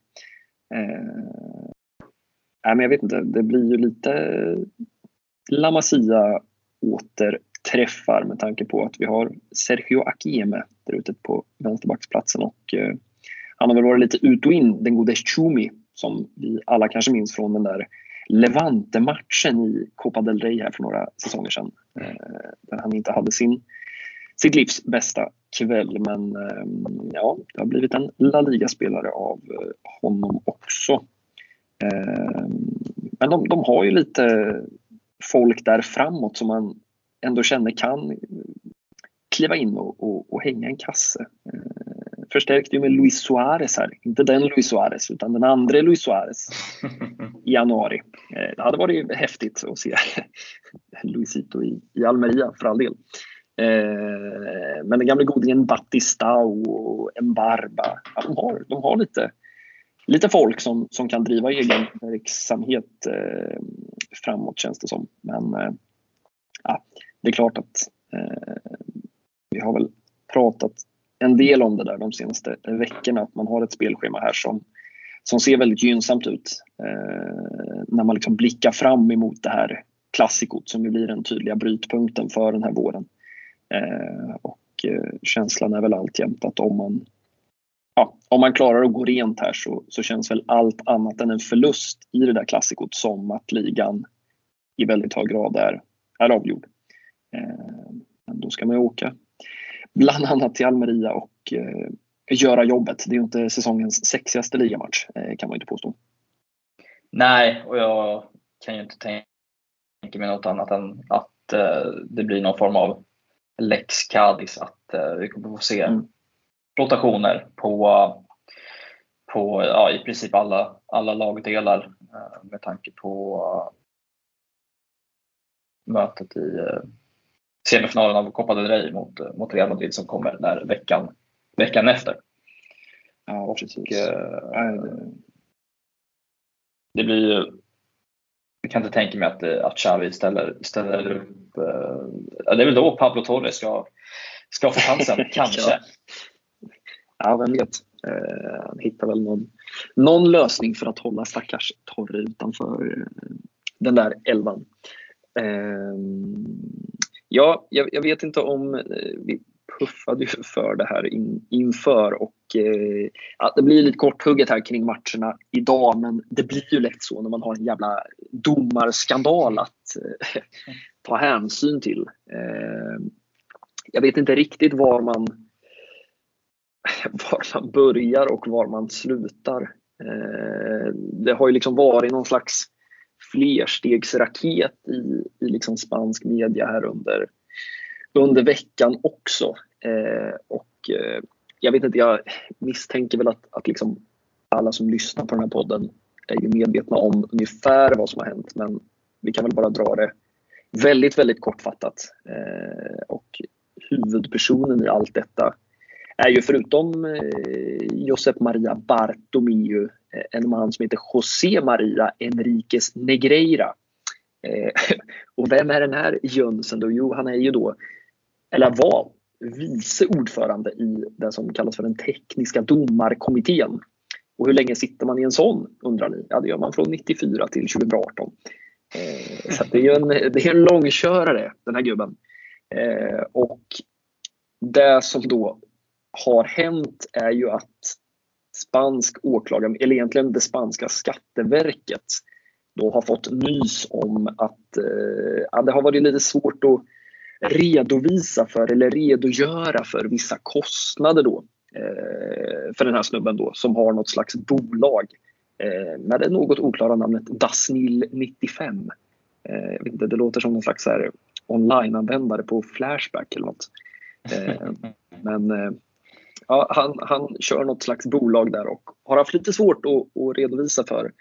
Eh, nej, men jag vet inte, det blir ju lite La Masia återträffar med tanke på att vi har Sergio Akieme där ute på vänsterbacksplatsen och eh, han har väl varit lite ut och in, den gode Schumi, som vi alla kanske minns från den där Levante-matchen i Copa del Rey här för några säsonger sedan. Eh, där han inte hade sin, sitt livs bästa kväll. Men eh, ja, det har blivit en La Liga-spelare av eh, honom också. Men de, de har ju lite folk där framåt som man ändå känner kan kliva in och, och, och hänga en kasse förstärkte ju med Luis Suarez här. Inte den Luis Suarez, utan den andra Luis Suarez i januari. Eh, det hade varit häftigt att se Luisito i, i Almeria för all del. Eh, men den gamle godingen Batistao och Mbarba, ja, de, har, de har lite, lite folk som, som kan driva egen verksamhet eh, framåt känns det som. Men ja, det är klart att vi har väl pratat en del om det där de senaste veckorna. Att man har ett spelschema här som, som ser väldigt gynnsamt ut. Eh, när man liksom blickar fram emot det här klassikot som ju blir den tydliga brytpunkten för den här våren. Eh, och eh, känslan är väl alltjämt att om man, ja, om man klarar att gå rent här så, så känns väl allt annat än en förlust i det där klassikot som att ligan i väldigt hög grad är, är avgjord. Eh, men då ska man ju åka bland annat till Almeria och eh, göra jobbet. Det är ju inte säsongens sexigaste ligamatch eh, kan man inte påstå. Nej, och jag kan ju inte tänka mig något annat än att eh, det blir någon form av lex Cadiz. Att eh, vi kommer få se mm. rotationer på, på ja, i princip alla, alla lagdelar eh, med tanke på eh, mötet i semifinalen av Copa del Rey mot, mot Real Madrid som kommer där veckan, veckan efter. Ja, och, precis. Eh, det blir ju jag kan inte tänka mig att, att Xavi ställer, ställer upp. Eh, det är väl då Pablo Torres ska, ska få chansen, kanske. Ja, vem vet. Eh, han hittar väl någon, någon lösning för att hålla stackars Torre utanför eh, den där elvan. Eh, Ja, jag, jag, vet inte om eh, vi puffade för det här in, inför och eh, ja, det blir lite korthugget här kring matcherna idag men det blir ju lätt så när man har en jävla domarskandal att eh, ta hänsyn till. Eh, jag vet inte riktigt var man, var man börjar och var man slutar. Eh, det har ju liksom varit någon slags flerstegsraket i, i liksom spansk media här under, under veckan också. Eh, och eh, jag vet inte, jag misstänker väl att, att liksom alla som lyssnar på den här podden är ju medvetna om ungefär vad som har hänt men vi kan väl bara dra det väldigt, väldigt kortfattat. Eh, och huvudpersonen i allt detta är ju förutom eh, Josep Maria Bartomeu Eh, en man som heter José Maria Enriquez Negreira. Eh, och vem är den här jönsen då? Jo, han är ju då, eller var, vice ordförande i det som kallas för den tekniska domarkommittén. Och hur länge sitter man i en sån undrar ni? Ja, det gör man från 94 till 2018. Eh, så det är ju en, det är en långkörare den här gubben. Eh, och det som då har hänt är ju att spansk åklagare, eller egentligen det spanska skatteverket, då har fått nys om att eh, det har varit lite svårt att redovisa för eller redogöra för vissa kostnader då eh, för den här snubben då som har något slags bolag eh, med det något oklara namnet Dasnil 95. Eh, inte, det låter som någon slags online-användare på Flashback eller något. Eh, men eh, ja, han, han kör något slags bolag där och har haft lite svårt att, att redovisa för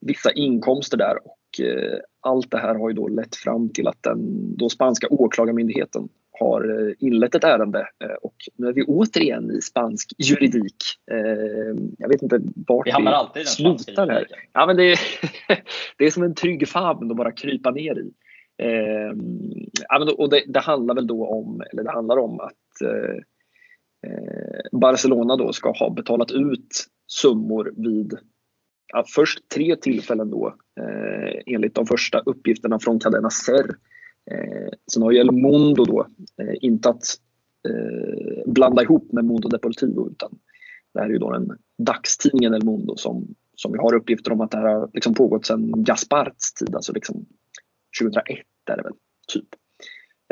vissa inkomster där och eh, allt det här har ju då lett fram till att den då spanska åklagarmyndigheten har inlett ett ärende och nu är vi återigen i spansk juridik. Jag vet inte vart vi, vi alltid slutar här. Ja, men det, är, det är som en trygg famn att bara krypa ner i. och det, det handlar väl då om, eller det handlar om att Eh, Eh, Barcelona då ska ha betalat ut summor vid ja, först tre tillfällen då eh, enligt de första uppgifterna från Cadena Ser. Eh, sen har ju El Mundo då eh, inte att eh, blanda ihop med Mundo Deportivo utan det här är ju då den dagstidningen El Mundo som, som vi har uppgifter om att det här har liksom pågått sedan Gasparts tid, alltså liksom 2001 är det väl, typ.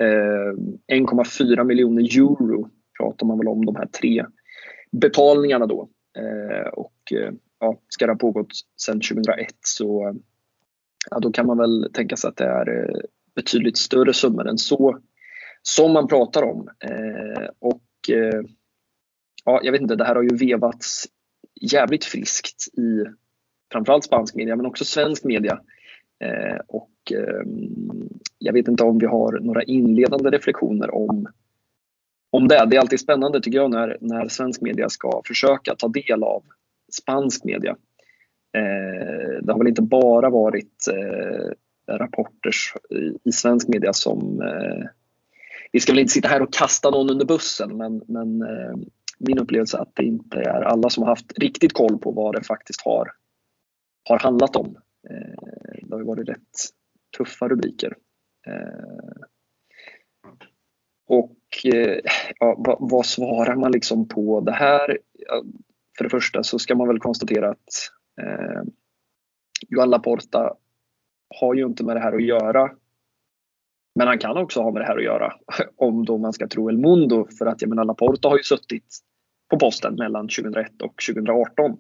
Eh, 1,4 miljoner euro pratar man väl om de här tre betalningarna då. Eh, och eh, ja, ska det ha pågått sedan 2001 så eh, ja, då kan man väl tänka sig att det är eh, betydligt större summor än så som man pratar om. Eh, och eh, ja, jag vet inte, det här har ju vevats jävligt friskt i framförallt spansk media men också svensk media. och ehm, jag vet inte om vi har några inledande reflektioner om om det. Det är alltid spännande tycker jag när, när svensk media ska försöka ta del av spansk media. Eh, det har väl inte bara varit eh, rapporter i, i, svensk media som... Eh, vi ska väl inte sitta här och kasta någon under bussen men, men eh, min upplevelse är att det inte är alla som har haft riktigt koll på vad det faktiskt har, har handlat om. Eh, det har varit rätt tuffa rubriker. Eh, och Eh, ja, vad, vad, svarar man liksom på det här? För det första så ska man väl konstatera att eh, Joan Laporta har ju inte med det här att göra. Men han kan också ha med det här att göra om då man ska tro El Mundo för att jag menar Laporta har ju suttit på posten mellan 2001 och 2018.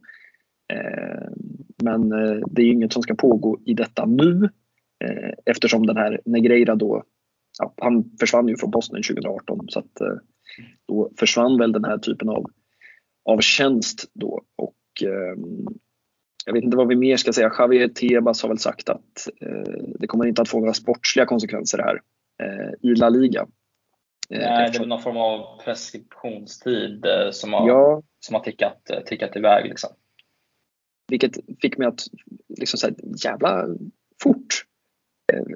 Eh, men eh, det är inget som ska pågå i detta nu eh, eftersom den här Negreira då ja, han försvann ju från posten 2018 så att eh, då försvann väl den här typen av, av tjänst då och eh, jag vet inte vad vi mer ska säga. Javier Tebas har väl sagt att eh, det kommer inte att få några sportsliga konsekvenser här eh, i La Liga. Nej, det är väl någon form av preskriptionstid som har, ja. som har tickat, tickat iväg. Liksom. Vilket fick mig att liksom säga jävla fort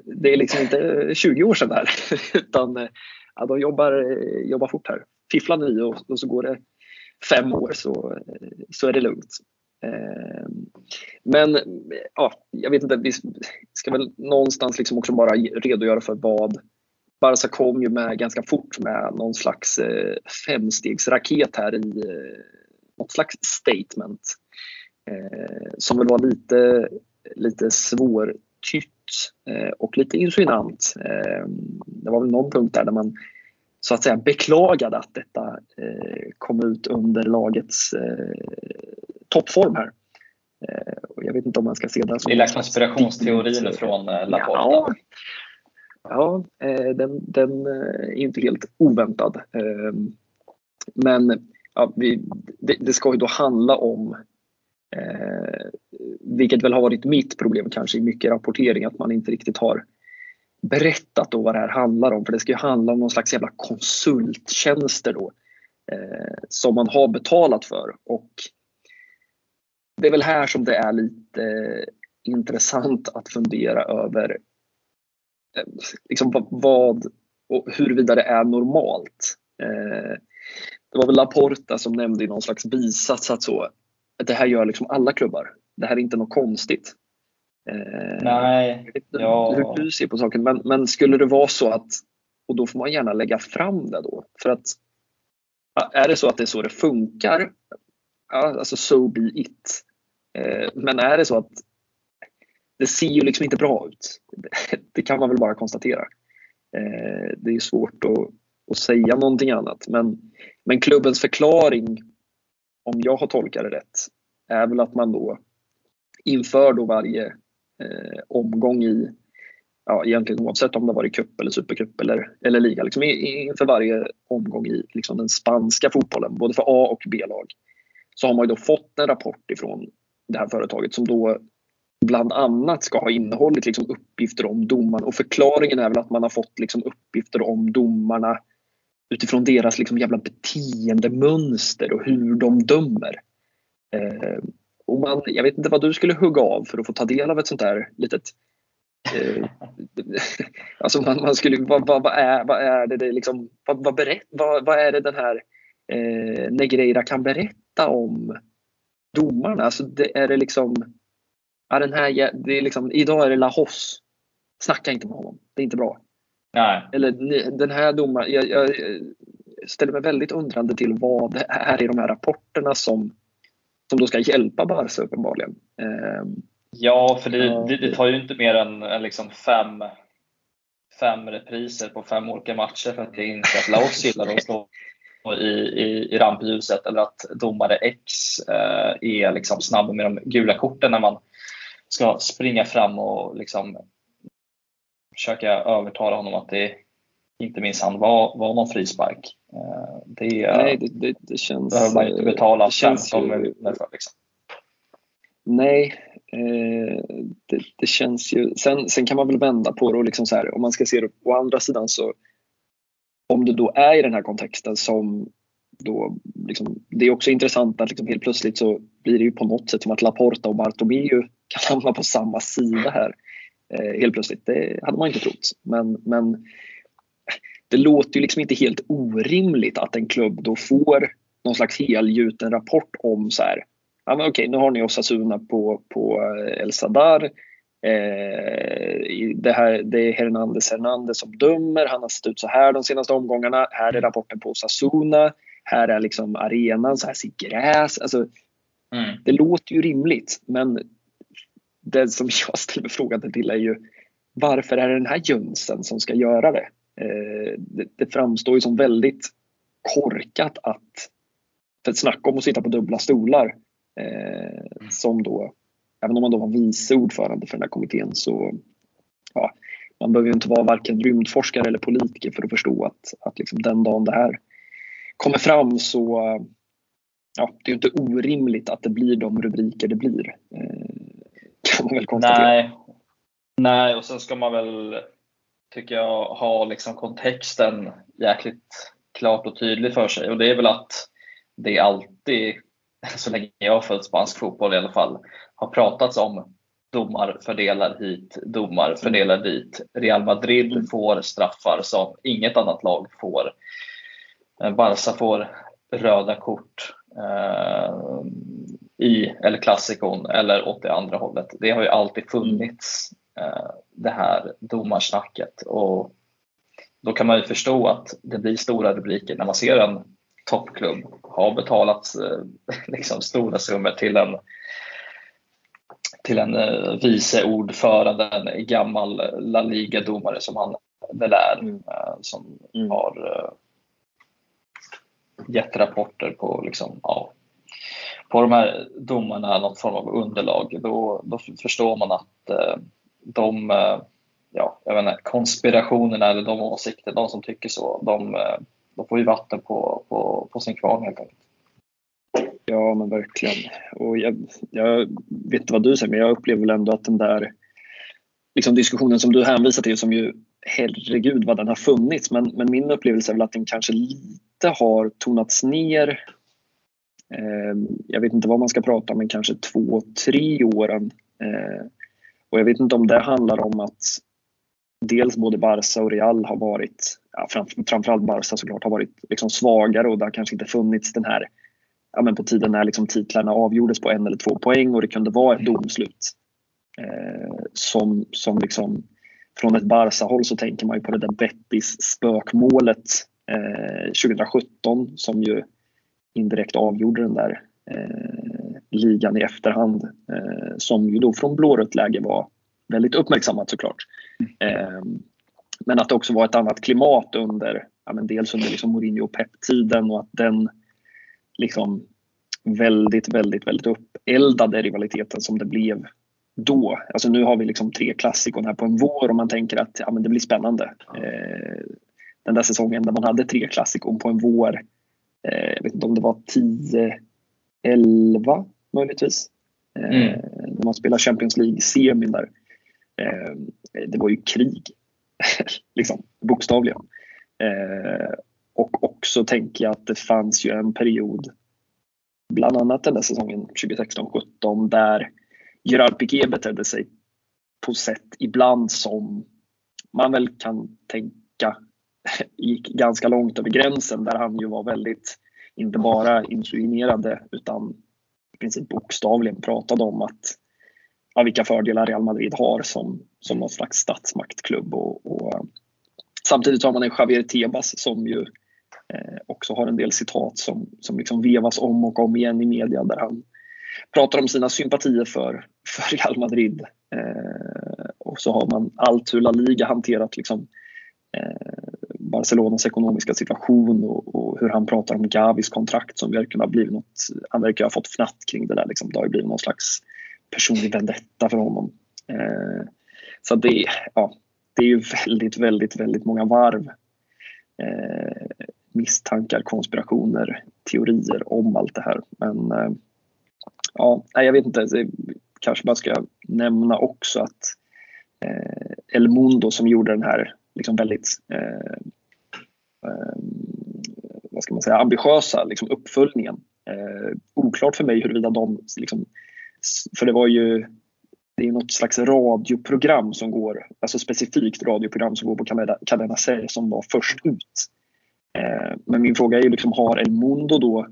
det är liksom inte 20 år sedan det här utan ja, de jobbar, jobbar fort här. Fifflar ni och, och så går det fem år så, så är det lugnt. Ehm, men ja, jag vet inte, vi ska väl någonstans liksom också bara redogöra för vad Barca kom ju med ganska fort med någon slags eh, femstegsraket här i eh, något slags statement. Eh, som väl var lite, lite svårtytt och lite insinuant. Eh, det var väl någon punkt där, där man så att säga beklagade att detta eh, kom ut under lagets toppform här. Jag vet inte om man ska se det som... Lilla konspirationsteorin från Laporta. Ja, ja den, den är inte helt oväntad. Men ja, vi, det, det ska ju då handla om Eh, vilket väl har varit mitt problem kanske i mycket rapportering att man inte riktigt har berättat då vad det här handlar om. För det ska ju handla om någon slags jävla konsulttjänster då eh, som man har betalat för. Och det är väl här som det är lite intressant att fundera över eh, liksom vad och huruvida det är normalt. Eh, det var väl Laporta som nämnde i någon slags bisats att så det här gör liksom alla klubbar. Det här är inte något konstigt. Eh, Nej. Ja. Hur du ser på saken. Men, men skulle det vara så att, och då får man gärna lägga fram det då. För att är det så att det är så det funkar, ja, alltså so be it. Eh, men är det så att det ser ju liksom inte bra ut. Det kan man väl bara konstatera. Eh, det är svårt att, att säga någonting annat. Men, men klubbens förklaring, om jag har tolkat det rätt, är väl att man då inför då varje eh, omgång i, ja, egentligen oavsett om det varit cup eller supercup eller, eller liga, liksom inför varje omgång i liksom den spanska fotbollen, både för A och B-lag, så har man ju då fått en rapport ifrån det här företaget som då bland annat ska ha innehållit liksom uppgifter om domarna. Och förklaringen är väl att man har fått liksom uppgifter om domarna utifrån deras liksom jävla beteendemönster och hur de dömer. Eh, och man, jag vet inte vad du skulle hugga av för att få ta del av ett sånt där litet eh, alltså man, man skulle, vad, vad, vad, är, vad är det, det liksom, vad, vad, berätt, vad, vad är det den här eh, Negreira kan berätta om domarna? Alltså det, är det liksom ja, den här, det är liksom, idag är det Lahos. Snacka inte med honom. Det är inte bra. Nej. Eller den här domaren. Jag, jag, ställer mig väldigt undrande till vad det är i de här rapporterna som, som då ska hjälpa Barca uppenbarligen. Ehm, ja, för det, det, det, tar ju inte mer än liksom fem, fem repriser på fem olika matcher för att jag inser att Laos gillar att stå i, i, i rampljuset eller att domare X eh, är liksom snabb med de gula korten när man ska springa fram och liksom försöka övertala honom att det inte minst han var, var någon frispark. Eh, det, Nej, det, det, det känns... behöver man inte betala 15 miljoner för. Liksom. Nej, eh, det, det, känns ju... Sen, sen kan man väl vända på det och liksom så här, om man ska se det på andra sidan så om det då är i den här kontexten som då liksom, det är också intressant att liksom helt plötsligt så blir det ju på något sätt som att Laporta och Bartomeu kan hamna på samma sida här. Eh, helt plötsligt. Det hade man inte trott. Men, men det låter ju liksom inte helt orimligt att en klubb då får någon slags helgjuten rapport om så här. Ja, men okej, nu har ni Osasuna på, på eh, El Sadar. Eh, det, här, det är Hernandez Hernandez som dömer. Han har sett ut så här de senaste omgångarna. Här är rapporten på Osasuna. Här är liksom arenan. Så här ser gräs. Alltså, mm. Det låter ju rimligt. Men det som jag ställer frågan till är ju varför är det den här Jönsen som ska göra det? Eh, det, det, framstår ju som väldigt korkat att, för att snacka om att sitta på dubbla stolar, eh, mm. som då, även om man då var vice ordförande för den här kommittén så, ja, man behöver ju inte vara varken rymdforskare eller politiker för att förstå att, att liksom den dagen det här kommer fram så, ja, det är inte orimligt att det blir de rubriker det blir. Eh, kan man väl konstatera. Nej, Nej och sen ska man väl, tycker jag, ha liksom kontexten jäkligt klart och tydlig för sig. Och det är väl att det alltid, så länge jag har följt spansk fotboll i alla fall, har pratats om domar fördelar hit, domar fördelar dit. Real Madrid mm. får straffar som inget annat lag får. Eh, Barca får röda kort. I eller klassikon eller åt det andra hållet. Det har ju alltid funnits eh, det här domarsnacket och då kan man ju förstå att det blir stora rubriker när man ser en toppklubb ha betalat eh, liksom stora summor till en till en eh, vice ordförande, en gammal La Liga-domare som han väl är, mm. eh, som mm. har eh, gett rapporter på liksom, ja, på de här domarna någon form av underlag, då, då förstår man att eh, de eh, ja, jag vet inte, konspirationerna eller de åsikter, de som tycker så, de, eh, de får ju vatten på, på, på sin kvarn helt enkelt. Ja men verkligen. Och jag, jag vet inte vad du säger men jag upplever väl ändå att den där liksom diskussionen som du hänvisar till som ju herregud vad den har funnits men, men min upplevelse är väl att den kanske lite har tonats ner Ehm, jag vet inte vad man ska prata om, men kanske två, tre åren. Ehm, och jag vet inte om det handlar om att dels både Barca och Real har varit, ja, framförallt Barca såklart, har varit liksom svagare och det har kanske inte funnits den här, ja men på tiden när liksom titlarna avgjordes på en eller två poäng och det kunde vara ett domslut. Eh, som, som liksom, från ett Barca-håll så tänker man ju på det där Bettis spökmålet eh, 2017 som ju indirekt avgjorde den där eh, ligan i efterhand. Eh, som ju då från blårött läge var väldigt uppmärksammat såklart. Eh, Men att det också var ett annat klimat under, ja, men dels under liksom Mourinho och Pep-tiden och att den liksom väldigt, väldigt, väldigt uppeldade rivaliteten som det blev då. Alltså nu har vi liksom tre klassikon här på en vår och man tänker att ja, men det blir spännande. Eh, den där säsongen där man hade tre klassikon på en vår. Eh, jag vet inte om det var 10, 11 möjligtvis. Eh, mm. När man spelar Champions League-semin där. Eh, det var ju krig. liksom, bokstavligen. Och också tänker jag att det fanns ju en period, bland annat den där säsongen 2016-17, där Gerard Piqué betedde sig på sätt ibland som man väl kan tänka gick ganska långt över gränsen där han ju var väldigt, inte bara insinuerade utan i princip bokstavligen pratade om att ja, vilka fördelar Real Madrid har som, som någon slags statsmaktklubb. Och, och eh, samtidigt har man en Javier Tebas som ju eh, också har en del citat som, som liksom vevas om och om igen i media där han pratar om sina sympatier för, för Real Madrid. Eh, och så har man allt hur La Liga hanterat liksom, eh, Barcelonas ekonomiska situation och, och, hur han pratar om Gavis kontrakt som verkar ha blivit något, han verkar ha fått fnatt kring det där. Liksom. Det har blivit någon slags personlig vendetta för honom. Eh, så det, ja, det är ju väldigt, väldigt, väldigt många varv. Eh, misstankar, konspirationer, teorier om allt det här. Men eh, ja, jag vet inte, kanske bara ska nämna också att eh, El Mundo som gjorde den här liksom väldigt eh, eh, vad ska man säga, ambitiösa liksom uppföljningen. Eh, oklart för mig huruvida de, liksom, för det var ju det är något slags radioprogram som går, alltså specifikt radioprogram som går på Cadena Ser som var först ut. Eh, men min fråga är ju liksom, har El Mundo då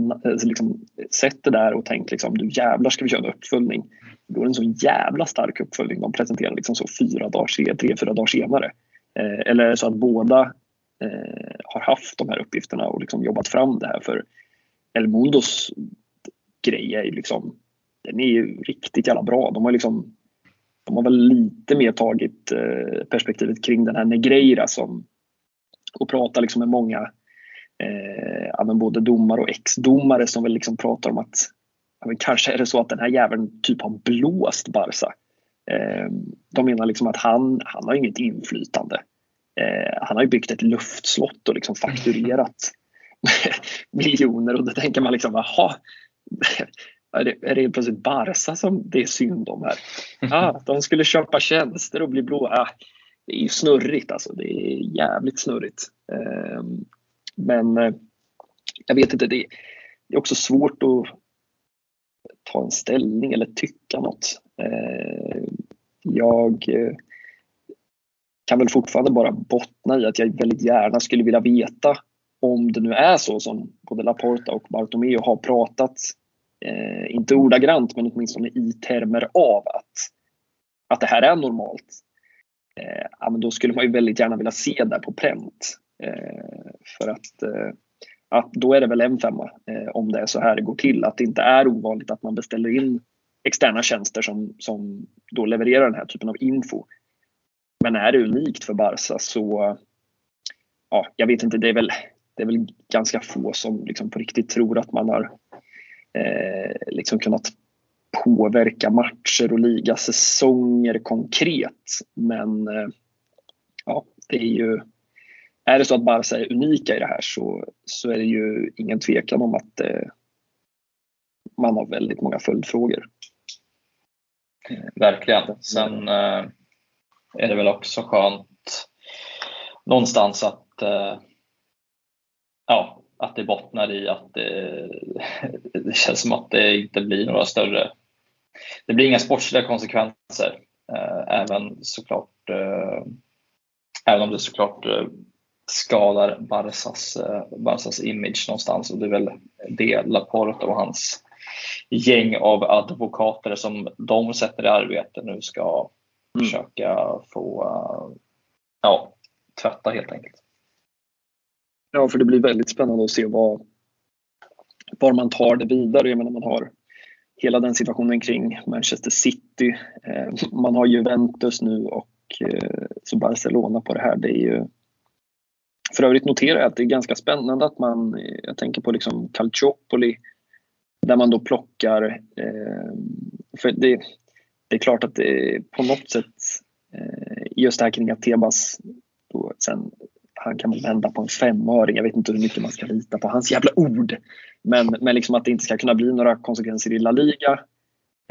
Eh, liksom, sett det där och tänkt liksom, du jävlar ska vi köra en uppföljning. Då är det en så jävla stark uppföljning de presenterar liksom så fyra dagar, tre, fyra dagar senare. Eh, eller är det så att båda eh, har haft de här uppgifterna och liksom jobbat fram det här för El Mundos grej är ju liksom, den är ju riktigt jävla bra. De har liksom de har väl lite mer tagit eh, perspektivet kring den här Negreira som och pratar liksom med många eh, både domare och ex-domare som väl liksom pratar om att ja, kanske är det så att den här jäveln typ har blåst Barca. Eh, de menar liksom att han, han har inget inflytande. Eh, han har ju byggt ett luftslott och liksom fakturerat miljoner och då tänker man liksom, jaha, är det, är det plötsligt Barca som det är synd om här? Ah, de skulle köpa tjänster och bli blå. Ah, det är ju snurrigt alltså, det är jävligt snurrigt. Eh, men eh, jag vet inte, det är också svårt att ta en ställning eller tycka något. Eh, jag eh, kan väl fortfarande bara bottna i att jag väldigt gärna skulle vilja veta om det nu är så som både Laporta och Bartomeu har pratat, eh, inte ordagrant men åtminstone i termer av att, att det här är normalt. Eh, ja, men då skulle man ju väldigt gärna vilja se det på pränt. Eh, för att, eh, att då är det väl en femma eh, om det är så här det går till. Att det inte är ovanligt att man beställer in externa tjänster som, som då levererar den här typen av info. Men är det unikt för Barca så, ja, jag vet inte, det är väl, det är väl ganska få som liksom på riktigt tror att man har eh, liksom kunnat påverka matcher och ligasäsonger konkret. Men eh, ja, det är ju är det så att Barca är unika i det här så, så är det ju ingen tvekan om att eh, man har väldigt många följdfrågor. Eh, verkligen. Sen eh, är det väl också skönt någonstans att, eh, ja, att det bottnar i att det, det känns som att det inte blir några större det blir inga sportsliga konsekvenser. Eh, även såklart eh, Även om det såklart eh, skadar Barsas, eh, Barsas image någonstans och det är väl det Laporta och hans gäng av advokater som de sätter i arbete nu ska mm. försöka få eh, ja, tvätta helt enkelt. Ja, för det blir väldigt spännande att se vad, var man tar det vidare. Jag menar, man har hela den situationen kring Manchester City. Eh, man har Juventus nu och så Barcelona på det här. Det är ju för övrigt noterar jag att det är ganska spännande att man, jag tänker på liksom Calciopoli, där man då plockar, eh, för det, det, är klart att det på något sätt, eh, just det här kring att Tebas, då, sen, han kan väl vända på en femöring, jag vet inte hur mycket man ska lita på hans jävla ord. Men, men liksom att det inte ska kunna bli några konsekvenser i La Liga,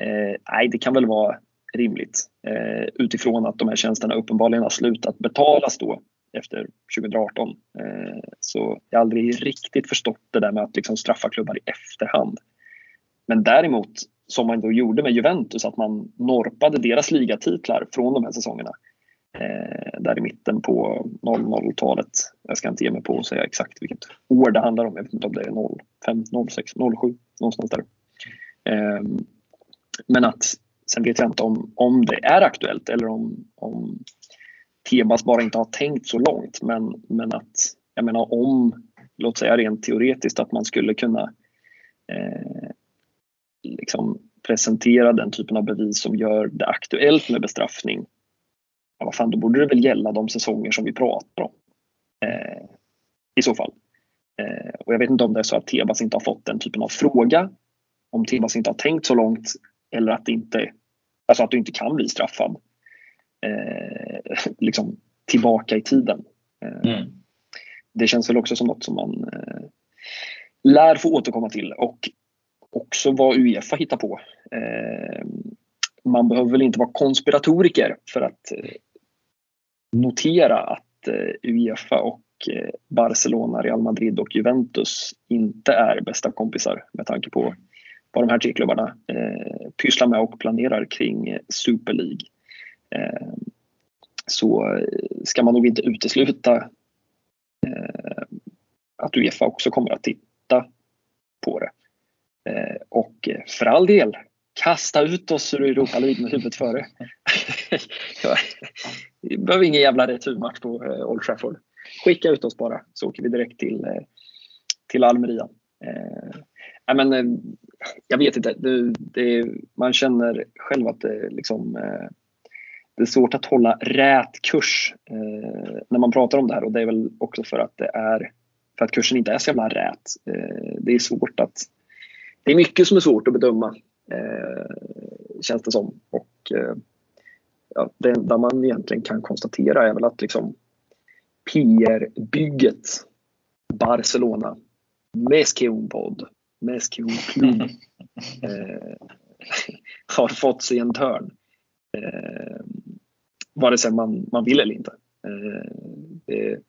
eh, nej det kan väl vara rimligt eh, utifrån att de här tjänsterna uppenbarligen har slutat betalas då efter 2018. Eh, så jag har aldrig riktigt förstått det där med att liksom straffa klubbar i efterhand. Men däremot, som man då gjorde med Juventus, att man norpade deras ligatitlar från de här säsongerna. Eh, där i mitten på 00-talet. Jag ska inte ge mig på att säga exakt vilket år det handlar om. Jag vet inte om det är 05, 06, 07, någonstans där. Eh, men att sen vet jag inte om, om det är aktuellt eller om, om Tebas bara inte har tänkt så långt. Men, men att, jag menar om, låt säga rent teoretiskt, att man skulle kunna eh, liksom presentera den typen av bevis som gör det aktuellt med bestraffning. Ja, vad fan, då borde det väl gälla de säsonger som vi pratar om. Eh, I så fall. Eh, och jag vet inte om det är så att Tebas inte har fått den typen av fråga. Om Tebas inte har tänkt så långt eller att det inte, alltså att du inte kan bli straffad eh, liksom tillbaka i tiden. Eh, mm. Det känns väl också som något som man eh, lär få återkomma till och också vad Uefa hittar på. Eh, man behöver väl inte vara konspiratoriker för att eh, notera att eh, Uefa och Barcelona, Real Madrid och Juventus inte är bästa kompisar med tanke på vad de här tre klubbarna eh, pysslar med och planerar kring Super League. Eh, så ska man nog inte utesluta eh, att Uefa också kommer att titta på det. Eh, och för all del, kasta ut oss ur Europa League med huvudet före. Vi behöver ingen jävla returmatch på eh, Old Trafford. Skicka ut oss bara så åker vi direkt till, eh, till Almeria. Eh, men, eh, jag vet inte, det, det, man känner själv att det liksom det är svårt att hålla rät kurs eh, när man pratar om det här och det är väl också för att det är för att kursen inte är så jävla rät. Eh, det är svårt att det är mycket som är svårt att bedöma eh, känns det som. Och, eh, ja, det enda man egentligen kan konstatera är väl att liksom PR-bygget Barcelona med podd med Klubb eh, har fått sig en törn. Eh, vare sig man, man vill eller inte. Eh, det,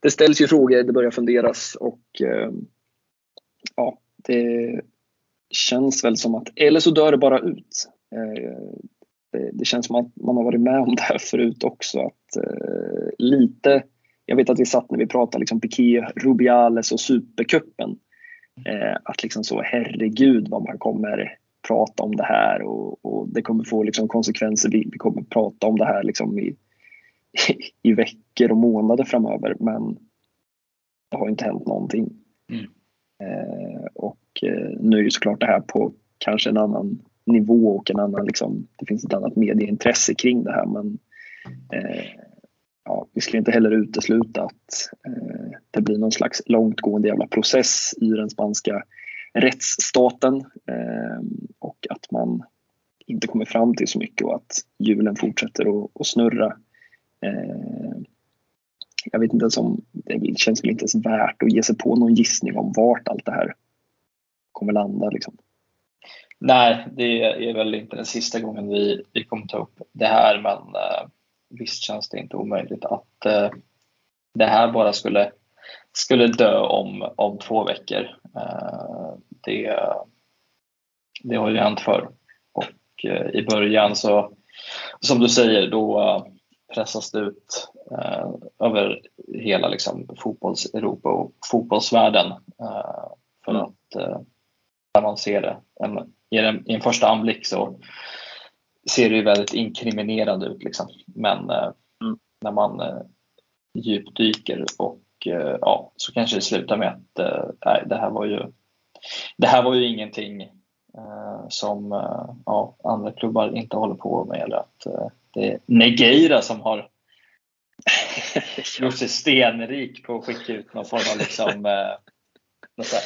det, ställs ju frågor, det börjar funderas och eh, ja, det känns väl som att, eller så dör det bara ut. Eh, det, det, känns som att man har varit med om det här förut också. Att, eh, lite, jag vet att vi satt när vi pratade liksom Piqué, Rubiales och Supercupen. Eh, att liksom så herregud vad man kommer prata om det här och, och det kommer få liksom konsekvenser. Vi, vi, kommer prata om det här liksom i, i veckor och månader framöver men det har inte hänt någonting. Mm. Eh, och eh, nu är ju såklart det här på kanske en annan nivå och en annan, liksom, det finns ett annat medieintresse kring det här men eh, ja, vi skulle inte heller utesluta att eh, det blir någon slags långtgående jävla process i den spanska rättsstaten eh, och att man inte kommer fram till så mycket och att hjulen fortsätter att, snurra. Eh, jag vet inte ens om, det känns väl inte ens värt att ge sig på någon gissning om vart allt det här kommer landa. Liksom. Nej, det är väl inte den sista gången vi, vi kommer ta upp det här men eh, visst känns det inte omöjligt att eh, det här bara skulle skulle dö om, om två veckor. Eh, det, det har ju hänt förr. Och eh, i början så, som du säger, då pressas det ut eh, över hela liksom, fotbolls-Europa och fotbollsvärlden. för mm. att när man ser det en, i, en, i en första anblick så ser det ju väldigt inkriminerande ut. Liksom. Men mm. när man djupdyker och Eh, ja, så kanske det slutar med att eh, nej, det här var ju det här var ju ingenting eh, som ja, andra klubbar inte håller på med eller att det är Negeira som har gjort sig stenrik på att skicka ut någon form av liksom, eh,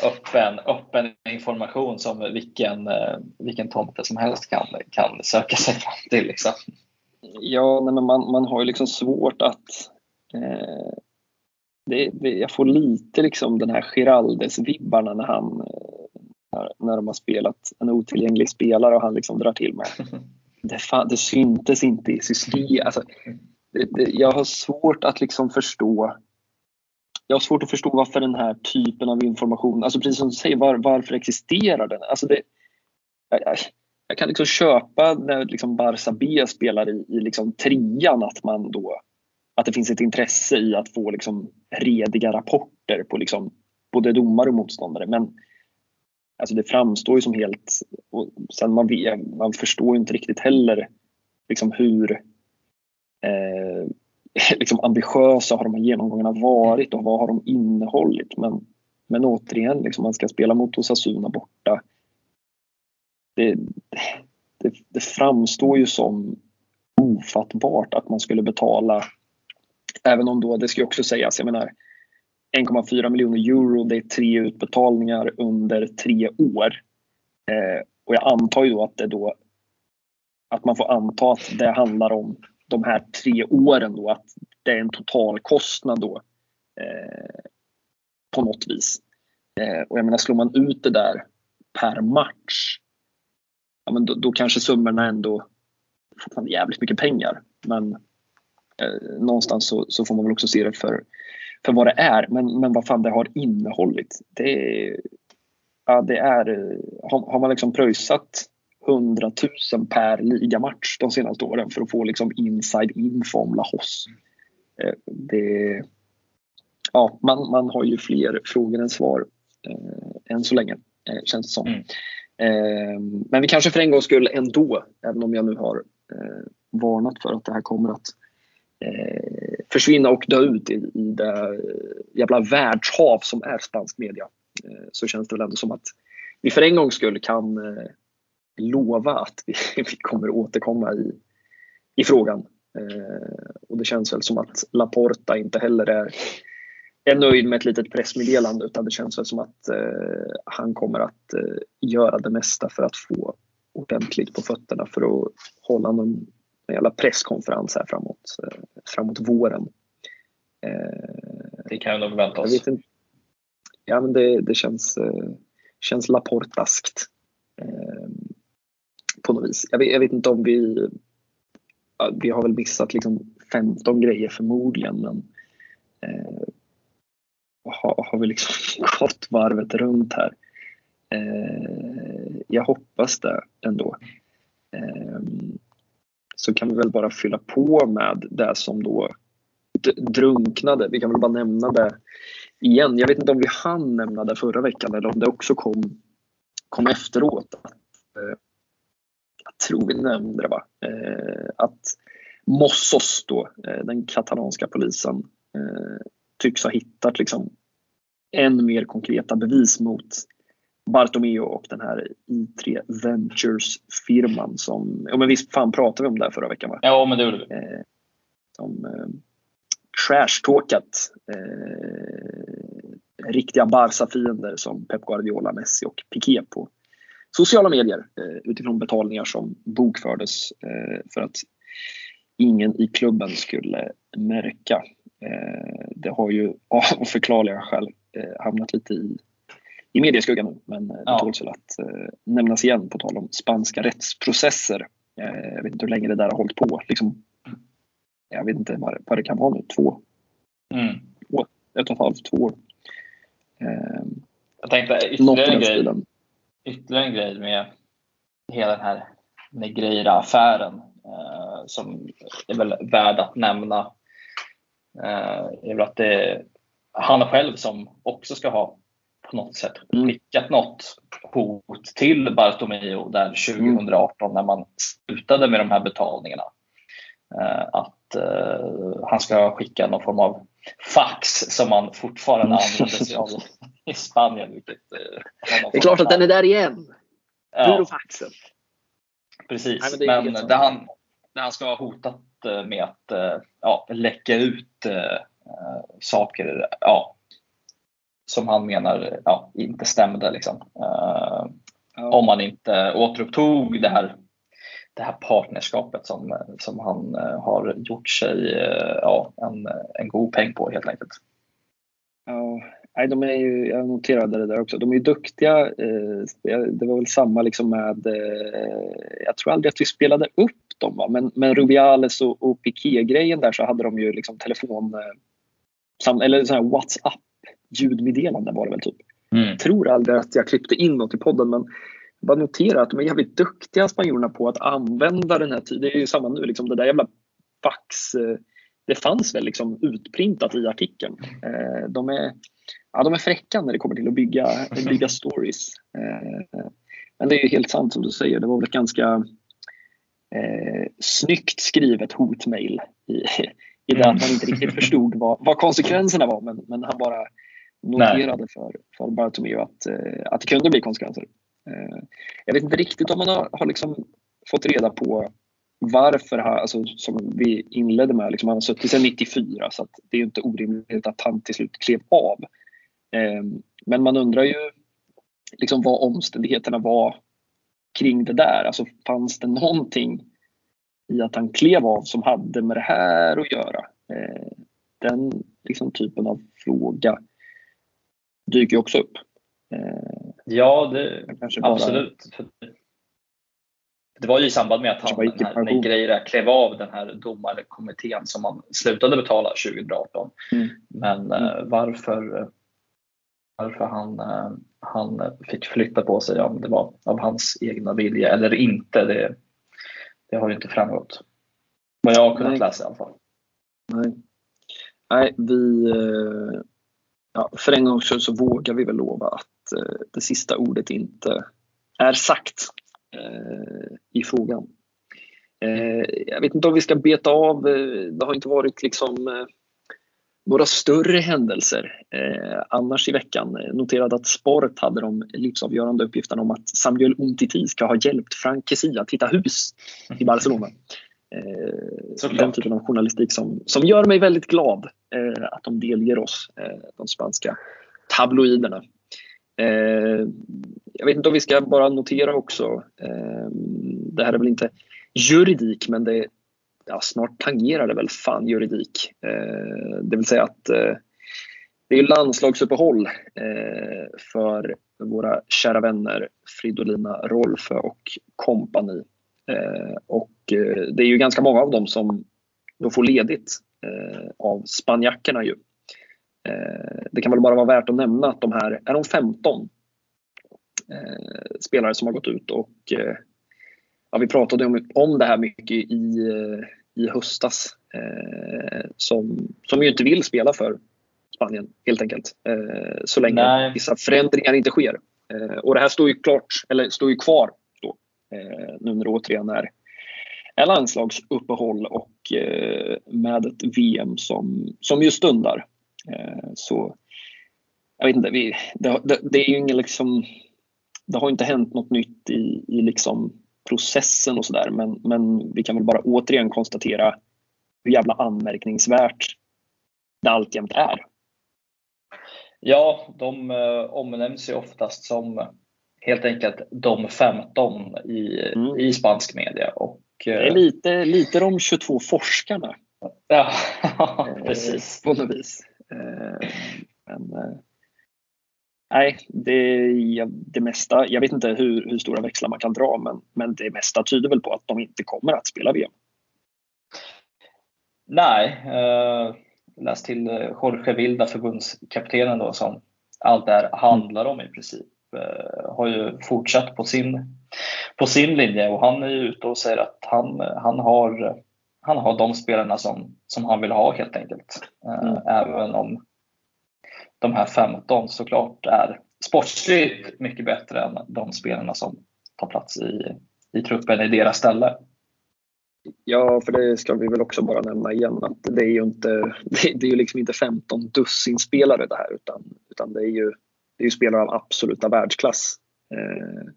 öppen, öppen information som vilken, eh, vilken tomte som helst kan, kan söka sig fram till. Liksom. Ja, men man, man har ju liksom svårt att eh, det, det, jag får lite liksom den här Giraldes-vibbarna när han när, när de har spelat en otillgänglig spelare och han liksom drar till med. Det, fan, det syntes inte i systemet. Alltså, jag har svårt att liksom förstå jag har svårt att förstå varför den här typen av information, alltså precis som du säger, var, varför existerar den? Alltså det, jag, jag kan liksom köpa när liksom Barca B spelar i, i liksom trian att man då att det finns ett intresse i att få liksom rediga rapporter på liksom både domare och motståndare. Men alltså det framstår ju som helt... Och sen man, man förstår ju inte riktigt heller liksom hur eh, liksom ambitiösa har de här genomgångarna varit och vad har de innehållit. Men, men återigen, liksom man ska spela mot Osasuna borta. Det, det, det framstår ju som ofattbart att man skulle betala Även om då, det ska också sägas, jag menar 1,4 miljoner euro, det är tre utbetalningar under tre år. Eh, och jag antar ju då att det då att man får anta att det handlar om de här tre åren då, att det är en totalkostnad då eh, på något vis. Eh, och jag menar slår man ut det där per match, ja, men då, då kanske summorna ändå fortfarande jävligt mycket pengar. Men någonstans så, så, får man väl också se det för, för vad det är. Men, men vad fan det har innehållit. Det, ja, det är, har, har man liksom pröjsat 100 000 per ligamatch de senaste åren för att få liksom inside info om Lahos. Eh, det, ja, man, man har ju fler frågor än svar eh, än så länge, eh, känns det som. Mm. Eh, men vi kanske för en gångs skull ändå, även om jag nu har eh, varnat för att det här kommer att eh, Eh, försvinna och dö ut i, i det jävla världshav som är spansk media. Eh, så känns det väl ändå som att vi för en gångs skull kan eh, lova att vi, vi kommer återkomma i, i frågan. Eh, och det känns väl som att Laporta inte heller är, är nöjd med ett litet pressmeddelande utan det känns väl som att eh, han kommer att eh, göra det mesta för att få ordentligt på fötterna för att hålla någon en jävla presskonferens här framåt, eh, framåt våren. Eh, det kan vi nog förvänta oss. Ja, men det, det känns, eh, känns Laportaskt på något vis. Jag vet, jag vet, inte om vi... Vi har väl missat liksom 15 grejer förmodligen men eh, har, har vi liksom gått varvet runt här. Eh, jag hoppas det ändå. Eh, så kan vi väl bara fylla på med det som då drunknade. Vi kan väl bara nämna det igen. Jag vet inte om vi hann nämna det förra veckan eller om det också kom, kom efteråt. Eh, jag tror vi nämnde det va? Eh, att Mossos då, eh, den katalanska polisen, eh, tycks ha hittat liksom än mer konkreta bevis mot Bartomeo och den här I3 Ventures-firman som, ja men visst fan pratade vi om det här förra veckan va? Ja men det gjorde vi. Eh, som eh, trashtalkat eh, riktiga Barca-fiender som Pep Guardiola, Messi och Piqué på sociala medier eh, utifrån betalningar som bokfördes eh, för att ingen i klubben skulle märka. Eh, det har ju av förklarliga skäl hamnat lite i i medieskuggan nu, men eh, det ja. tåls väl att eh, nämnas igen på tal om spanska rättsprocesser. Eh, jag vet inte hur länge det där har hållit på. Liksom, jag vet inte vad, vad det kan vara nu, två, mm. två, ett och ett halvt, två år. Eh, jag tänkte ytterligare en, grej, ytterligare en grej med hela den här Negreira-affären eh, som är väl värd att nämna. Eh, är väl att det är han själv som också ska ha på något sätt skickat något hot till Bartomeu där 2018 mm. när man slutade med de här betalningarna. Eh, att eh, han ska skicka någon form av fax som man fortfarande mm. använder sig av i Spanien. Vilket, eh, det är klart att den är där igen. Burofaxen. Ja. Precis, Nej, men, det, men det, han, det när han ska ha hotat med att ja, läcka ut saker ja, som han menar ja, inte stämde. Liksom. Ja. Om man inte återupptog det här det här partnerskapet som, som han eh, har gjort sig eh, ja, en, en god peng på helt enkelt. Ja, de är ju, jag noterade det där också. De är ju duktiga. Det var väl samma liksom med, jag tror aldrig att vi spelade upp dem va? men, men Rubiales och, och Piqué-grejen där så hade de ju liksom telefon, eller sån här WhatsApp ljudmeddelanden var det väl typ. Mm. tror aldrig att jag klippte in något i podden men bara notera att de är jävligt duktiga spanjorerna på att använda den här tiden. Det är ju samma nu, liksom det där jävla fax. Eh, det fanns väl liksom utprintat i artikeln. Eh, de är, ja, de är fräcka när det kommer till att bygga, bygga stories. Eh, men det är ju helt sant som du säger. Det var väl ett ganska eh, snyggt skrivet hotmail i, i det att man inte riktigt förstod vad, vad konsekvenserna var. Men, men han bara noterade för, för Bartomeu att, eh, att det kunde bli konsekvenser. Eh, jag vet inte riktigt om man har, har liksom fått reda på varför, alltså, som vi inledde med, liksom, han har suttit sedan 94 så att det är inte orimligt att han till slut klev av. Eh, men man undrar ju liksom, vad omständigheterna var kring det där. Alltså, fanns det någonting i att han klev av som hade med det här att göra? Eh, den liksom, typen av fråga dyker också upp. Ja, det, absolut. Det var ju i samband med att han, den här Negreira klev av den här domarkommittén som man slutade betala 2018. Mm. Men mm. Eh, varför, varför han, eh, han fick flytta på sig, om det var av hans egna vilja eller inte, det, det har ju inte framgått. Vad jag har kunnat Nej. läsa i alla fall. Nej, Nej vi, eh, ja, för en gångs skull så vågar vi väl lova att Eh, det sista ordet inte är sagt eh, i frågan. Eh, jag vet inte om vi ska beta av, eh, det har inte varit liksom eh, några större händelser eh, annars i veckan. Eh, Noterade att Sport hade de livsavgörande uppgifterna om att Samuel Umtiti ska ha hjälpt Frank Kessie att hitta hus i Barcelona. Eh, den typen av journalistik som, som gör mig väldigt glad eh, att de delger oss, de spanska tabloiderna. Eh, jag vet inte om vi ska bara notera också, eh, det här är väl inte juridik men det ja, snart tangerar det väl fan juridik. Eh, det vill säga att det är landslagsuppehåll för våra kära vänner Fridolina Rolfö och kompani. Och det är ju ganska många av dem som då får ledigt av spanjackerna ju. Eh, det kan väl bara vara värt att nämna att de här är de 15 eh, spelare som har gått ut och eh, ja, vi pratade om, om det här mycket i, i höstas som, som ju inte vill spela för Spanien helt enkelt. så länge Nej. vissa förändringar inte sker. och det här står ju klart, eller står ju kvar nu när det återigen är landslagsuppehåll och eh, med ett VM som, som ju stundar. Eh, så jag vet inte, vi, det, det, det, är ju ingen liksom, det har inte hänt något nytt i, i liksom processen och sådär men, men vi kan väl bara återigen konstatera hur jävla anmärkningsvärt det alltjämt är. Ja, de eh, omnämns ju oftast som helt enkelt de 15 i, mm. i spansk media. Och, det är lite, lite de 22 forskarna. Ja, precis. På något vis. Eh, men, eh, nej, det, det mesta, jag vet inte hur, hur stora växlar man kan dra men, men det mesta tyder väl på att de inte kommer att spela VM. Nej, eh, läs till Jorge Vilda, förbundskaptenen då, som allt det här handlar om i princip. Eh, har ju fortsatt på sin, på sin linje och han är ju ute och säger att han, han har han har de spelarna som, som han vill ha helt enkelt. Eh, mm. Även om de här 15 såklart är sportsligt mycket bättre än de spelarna som tar plats i, i truppen i deras ställe. Ja, för det ska vi väl också bara nämna igen att det är ju inte, det är ju liksom inte 15 dussin spelare det här utan, utan det är ju, det är ju spelare av absoluta världsklass. Eh,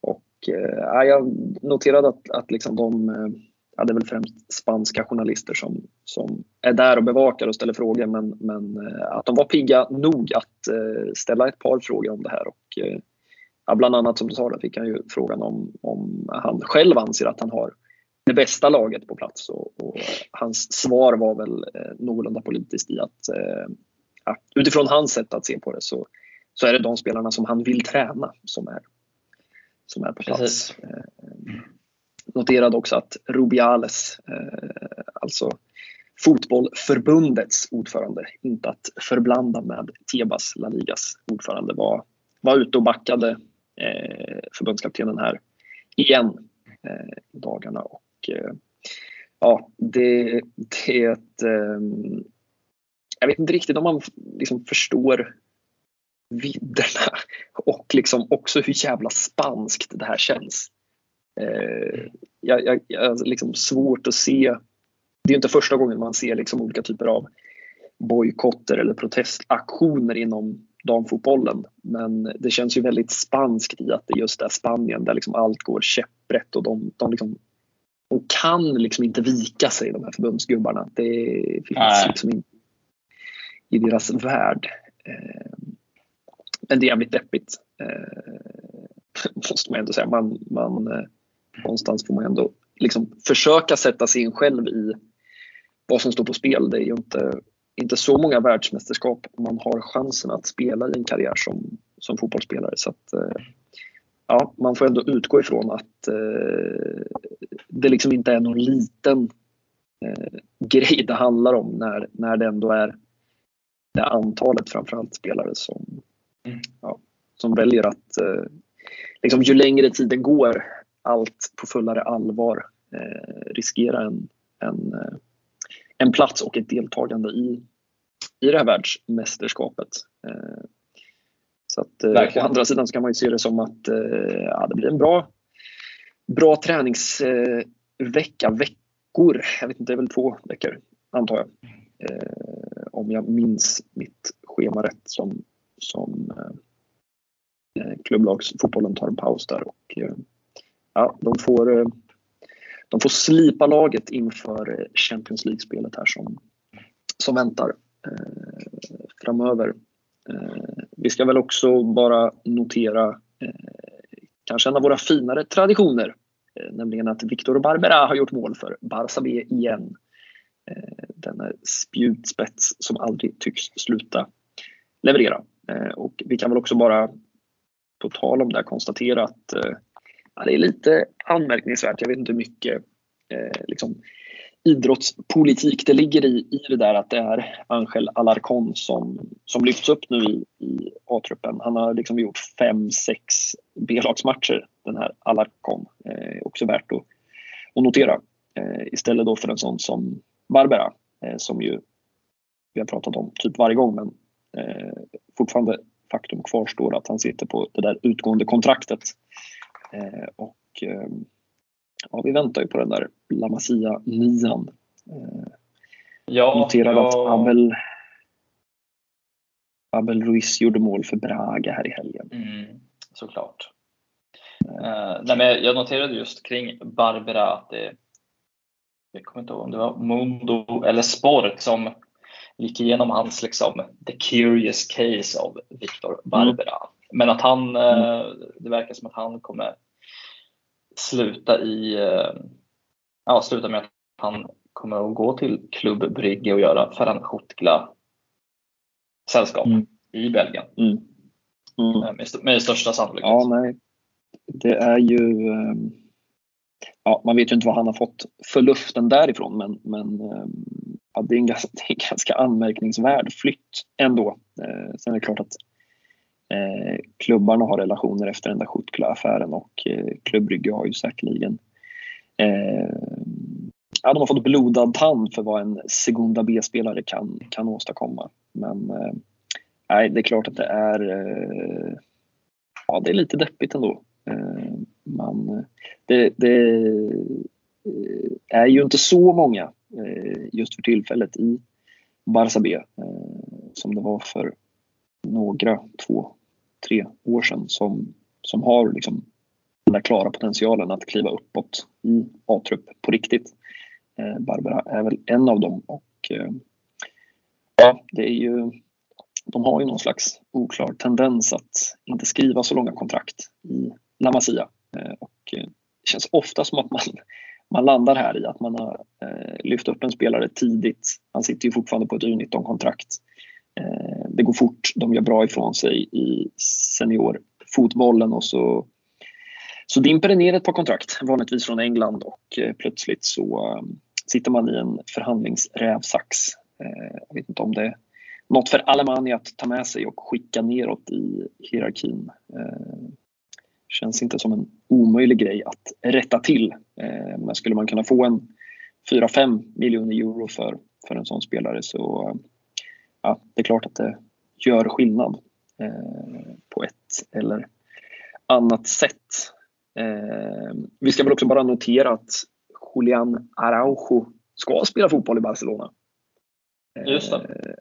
och eh, jag noterade att, att liksom de eh, ja, det är väl främst spanska journalister som, som är där och bevakar och ställer frågor men, men att de var pigga nog att ställa ett par frågor om det här. Och, ja, bland annat som du sa, där fick han ju frågan om, om han själv anser att han har det bästa laget på plats och, och hans svar var väl eh, någorlunda politiskt i att eh, utifrån hans sätt att se på det så, så är det de spelarna som han vill träna som är, som är på plats. Eh, noterade också att Rubiales, eh, alltså fotbollförbundets ordförande, inte att förblanda med Tebas, La Ligas ordförande, var, var ute och backade eh, förbundskaptenen här igen i dagarna. Och, ja, det, det är ett... Jag vet inte riktigt om man liksom förstår vidderna och liksom också hur jävla spanskt det här känns. Eh, jag, jag, jag liksom svårt att se, det är inte första gången man ser liksom olika typer av bojkotter eller protestaktioner inom damfotbollen. Men det känns ju väldigt spanskt i att det just är Spanien där liksom allt går käpprätt och de, de, liksom, de kan liksom inte vika sig de här förbundsgubbarna. Det finns liksom inte i deras värld. Eh, men det är jävligt deppigt. Eh, måste man ändå säga. Man, man, eh, någonstans får man ändå liksom försöka sätta sig in själv i vad som står på spel. Det är ju inte, inte så många världsmästerskap man har chansen att spela i en karriär som, som fotbollsspelare. Så att, eh, ja, man får ändå utgå ifrån att eh, det liksom inte är någon liten eh, grej det handlar om när, när det ändå är det antalet framförallt spelare som ja, som väljer att eh, liksom, ju längre tiden går allt på fullare allvar eh, riskera en, en, eh, en plats och ett deltagande i, i det här världsmästerskapet. Eh, så att, eh, å andra sidan så kan man ju se det som att eh, ja, det blir en bra, bra träningsvecka, veckor. Jag vet inte, det är väl två veckor antar jag. Om jag minns mitt schema rätt som, som eh, eh, klubblagsfotbollen tar en paus där och eh, ja, de, får, eh, de får slipa laget inför Champions League-spelet här som, som väntar eh, framöver. Eh, vi ska väl också bara notera eh, kanske en av våra finare traditioner, eh, nämligen att Victor Barbera har gjort mål för Barça B igen. denna spjutspets som aldrig tycks sluta leverera. Eh, och vi kan väl också bara på tal om det konstatera att eh, Ja, det är lite anmärkningsvärt. Jag vet inte hur mycket eh, liksom, idrottspolitik det ligger i, i det där att det är Angel Alarcon som, som lyfts upp nu i, i A-truppen. Han har liksom gjort fem, sex B-lagsmatcher, den här Alarcon. Eh, också värt att, att notera. Eh, istället då för en sån som Barbara eh, som ju vi har pratat om typ varje gång men eh, fortfarande faktum kvarstår att han sitter på det där utgående kontraktet Eh, och eh, ja, vi väntar ju på den där La Masia nian. Eh, ja, noterade ja. att Abel, Abel Ruiz gjorde mål för Braga här i helgen. Mm, såklart. Uh, nej, men jag noterade just kring Barbara att det, jag kommer inte ihåg om det var Mundo eller Sport som gick igenom hans liksom, the curious case av Victor Barbara. Mm. Men att han, mm. det verkar som att han kommer sluta i, eh, ja, sluta med att han kommer att gå till Klubb Brygge och göra Ferran Schutgla sällskap mm. i Belgien. Mm. Mm. Eh, med, med största sannolikhet. Ja, nej. Det är ju ehm, ja, man vet ju inte vad han har fått för luften därifrån men, men ehm, ja, det, är en ganska, det är en ganska anmärkningsvärd flytt ändå. Eh, sen är det klart att Eh, klubbarna har relationer efter den där Schuttkla-affären och eh, klubbrygge har ju säkerligen eh, ja, de har fått blodad tand för vad en Segunda B-spelare kan, kan åstadkomma. Men eh, nej, det är klart att det är, eh, ja, det är lite deppigt ändå han, det, det eh, är ju inte så många eh, just för tillfället i Barça B eh, som det var för några, två, tre år sedan som, som har liksom den där klara potentialen att kliva uppåt i A-trupp på riktigt. Barbara är väl en av dem. Och, ja, det är ju, de har ju någon slags oklar tendens att inte skriva så långa kontrakt i La Masia. Eh, och eh, det känns ofta som att man, man landar här i att man har eh, lyft upp en spelare tidigt. Han sitter ju fortfarande på ett U19-kontrakt. Det går fort, de gör bra ifrån sig i seniorfotbollen och så så dimper det ner ett par kontrakt, vanligtvis från England och plötsligt så sitter man i en förhandlingsrävsax. Jag vet inte om det är något för Alemania att ta med sig och skicka neråt i hierarkin. Känns inte som en omöjlig grej att rätta till. Men skulle man kunna få en 4-5 miljoner euro för, för en sån spelare så ja, det är klart att det gör skillnad på ett eller annat sätt. Eh, vi ska väl också bara notera att Julian Araujo ska spela fotboll i Barcelona. Eh, Just det.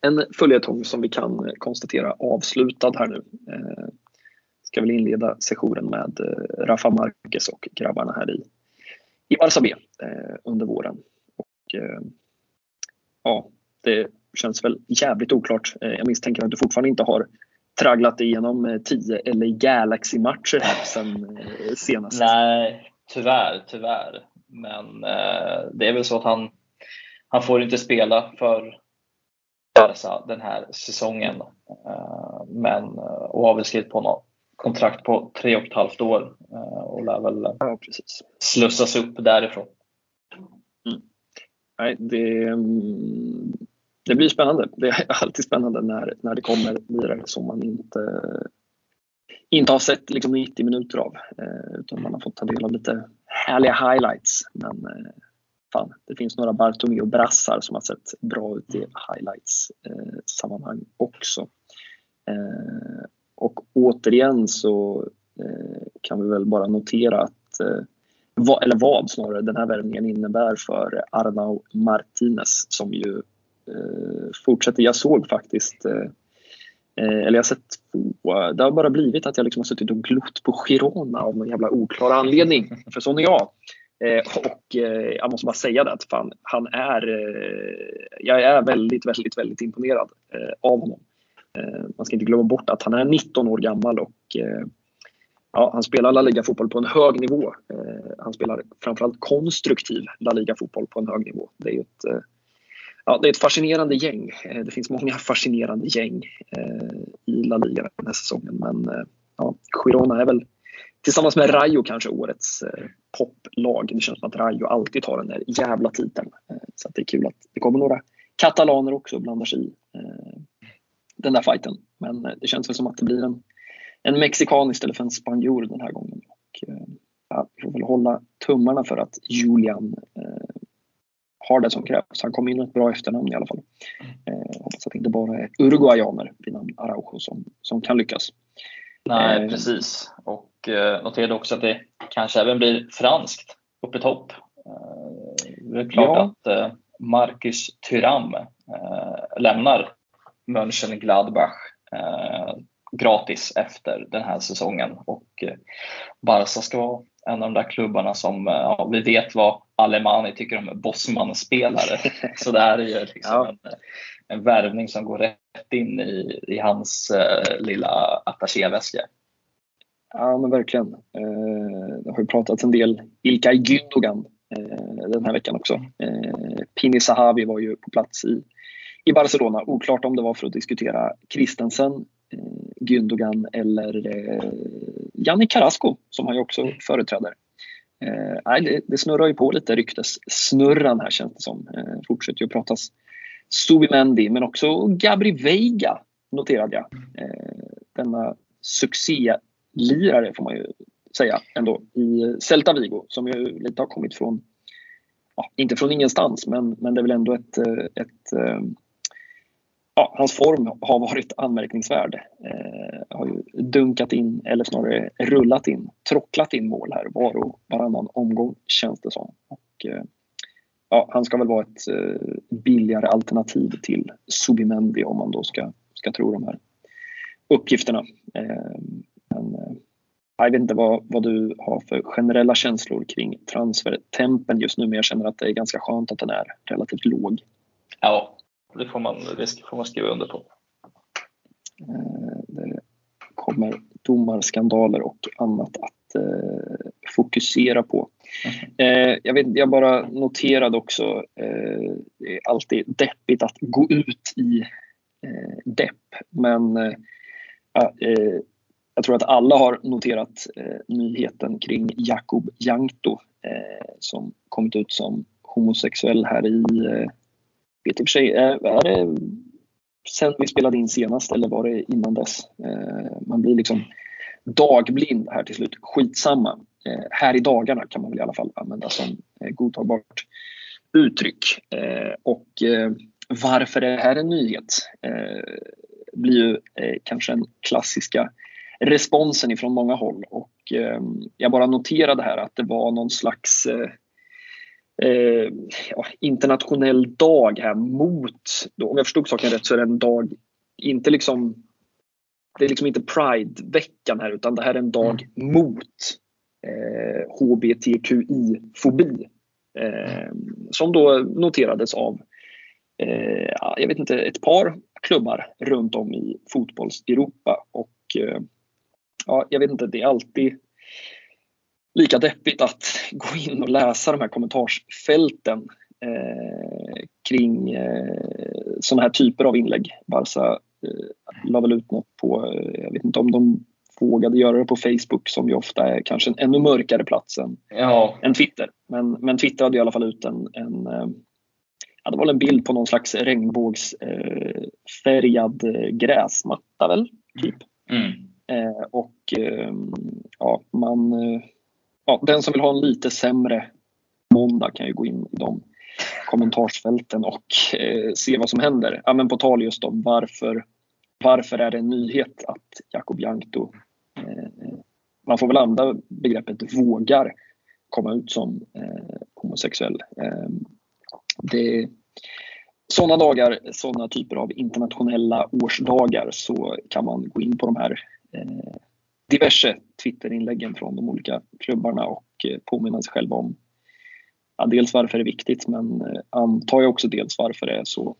En följetong som vi kan konstatera avslutad här nu. Ska väl inleda sessionen med eh, Rafa Marquez och grabbarna här i, i Barça B eh, under våren. Och, eh, ja, det känns väl jävligt oklart. Eh, jag misstänker att du fortfarande inte har tragglat igenom eh, 10 LA Galaxy-matcher sen eh, senast. Nej, tyvärr, tyvärr. Men eh, det är väl så att han, han får inte spela för Barca den här säsongen. Eh, men, eh, och har väl skrivit på något kontrakt på tre och ett halvt år eh, och lär väl ja, precis. slussas upp därifrån. Mm. Nej, det, mm, det blir spännande. Det är alltid spännande när, när det kommer lirare som man inte, inte har sett liksom 90 minuter av. Eh, utan man har fått ta del av lite härliga highlights. Men eh, fan, det finns några Bartomeu brassar som har sett bra ut i highlights-sammanhang också. Och återigen så eh, kan vi väl bara notera att eh, eller vad snarare den här värvningen innebär för Arnau Martinez som ju Eh, fortsätter. Jag såg faktiskt eller jag har sett två. Det har bara blivit att jag liksom har suttit och glott på Girona av någon jävla oklar anledning. För sån är jag. och jag måste bara säga det att fan, han är, jag är väldigt, väldigt, väldigt imponerad av honom. Eh, man ska inte glömma bort att han är 19 år gammal och eh, ja, han spelar La Liga-fotboll på en hög nivå. Eh, han spelar framförallt konstruktiv La Liga-fotboll på en hög nivå. Det är ett ja, det är ett fascinerande gäng. Det finns många fascinerande gäng i La Liga den här säsongen. Men ja, Girona är väl tillsammans med Rayo kanske årets poplag. Det känns som att Rayo alltid tar den där jävla titeln. Så det är kul att det kommer några katalaner också och blandar sig i den där fighten. Men det känns väl som att det blir en, en mexikan istället för en spanjor den här gången. Och, ja, vi får väl hålla tummarna för att Julian har det som krävs. Han kom in med ett bra efternamn i alla fall. Eh, hoppas att det inte bara är uruguayaner vid namn Araujo som, som kan lyckas. Nej, eh, precis. Och eh, noterade också att det kanske även blir franskt uppe i topp. Eh, det är klart ja. att eh, Marcus Thuram eh, lämnar Mönchengladbach eh, gratis efter den här säsongen och eh, Barca ska vara en av de där klubbarna som ja, vi vet vad Alemani tycker om Bosman-spelare. Så det här är ju liksom ja. en, en värvning som går rätt in i, i hans uh, lilla attachéväska. Ja men verkligen. Eh, det har ju pratats en del Ilkay Gündogan eh, den här veckan också. Eh, Pini Sahavi var ju på plats i, i Barcelona. Oklart om det var för att diskutera Christensen, eh, Gündogan eller eh, Janni Carrasco som han ju också företräder. Eh, det, det snurrar ju på lite ryktessnurran här känns det som. Eh, fortsätter ju att pratas Subimendi men också Gabri Veiga noterade jag. Eh, denna succélirare får man ju säga ändå i Celta Vigo som ju lite har kommit från, ja, inte från ingenstans men, men det är väl ändå ett, eh, ett eh, ja, hans form har varit anmärkningsvärd. Eh, har ju dunkat in, eller snarare rullat in, trocklat in mål här var och varannan omgång känns det som. Och, eh, ja, han ska väl vara ett eh, billigare alternativ till Subimendi om man då ska, ska tro de här uppgifterna. Eh, men, eh, jag vet inte vad, vad du har för generella känslor kring transfertempen just nu, men jag känner att det är ganska skönt att den är relativt låg. Ja, det får man, det får man skriva under på. Eh, det kommer domarskandaler och annat att eh, fokusera på. Mm. jag, vet, jag bara noterade också, det är alltid deppigt att gå ut i depp, men ja, jag tror att alla har noterat eh, nyheten kring Jakob Jankto eh, som kommit ut som homosexuell här i, eh, vet i och för sig, eh, är det sen vi spelade in senast eller var det innan dess? Eh, man blir liksom dagblind här till slut. Skitsamma. Eh, här i dagarna kan man väl i alla fall använda som godtagbart uttryck. Och varför är det här en nyhet? blir ju kanske den klassiska responsen ifrån många håll och jag bara noterade här att det var någon slags eh, ja, internationell dag här mot, om jag förstod saken rätt så är det en dag, inte liksom det är liksom inte Pride-veckan här utan det här är en dag mm. mot eh, HBTQI-fobi. Eh, som då noterades av eh, jag vet inte, ett par klubbar runt om i fotbolls-Europa. Och eh, ja, jag vet inte, det är alltid lika deppigt att gå in och läsa de här kommentarsfälten eh, kring eh, sådana här typer av inlägg. Barca eh, la väl ut något på, eh, jag vet inte om de vågade göra det på Facebook som ju ofta är kanske en ännu mörkare plats än, ja. än Twitter. Men, men Twitter hade i alla fall ut en, en eh, ja, det var en bild på någon slags regnbågsfärgad eh, gräsmatta väl, typ. Mm. Eh, och eh, ja, man, eh, ja, den som vill ha en lite sämre måndag kan ju gå in i de kommentarsfälten och eh, se vad som händer. Ja, men på tal just om varför, varför är det en nyhet att Jakob Jankto, eh, man får väl använda begreppet vågar komma ut som eh, homosexuell. Eh, det, sådana dagar, sådana typer av internationella årsdagar så kan man gå in på de här Eh, diverse Twitterinläggen från de olika klubbarna och eh, påminna sig själv om ja, dels varför det är viktigt men eh, antar jag också dels varför det är så,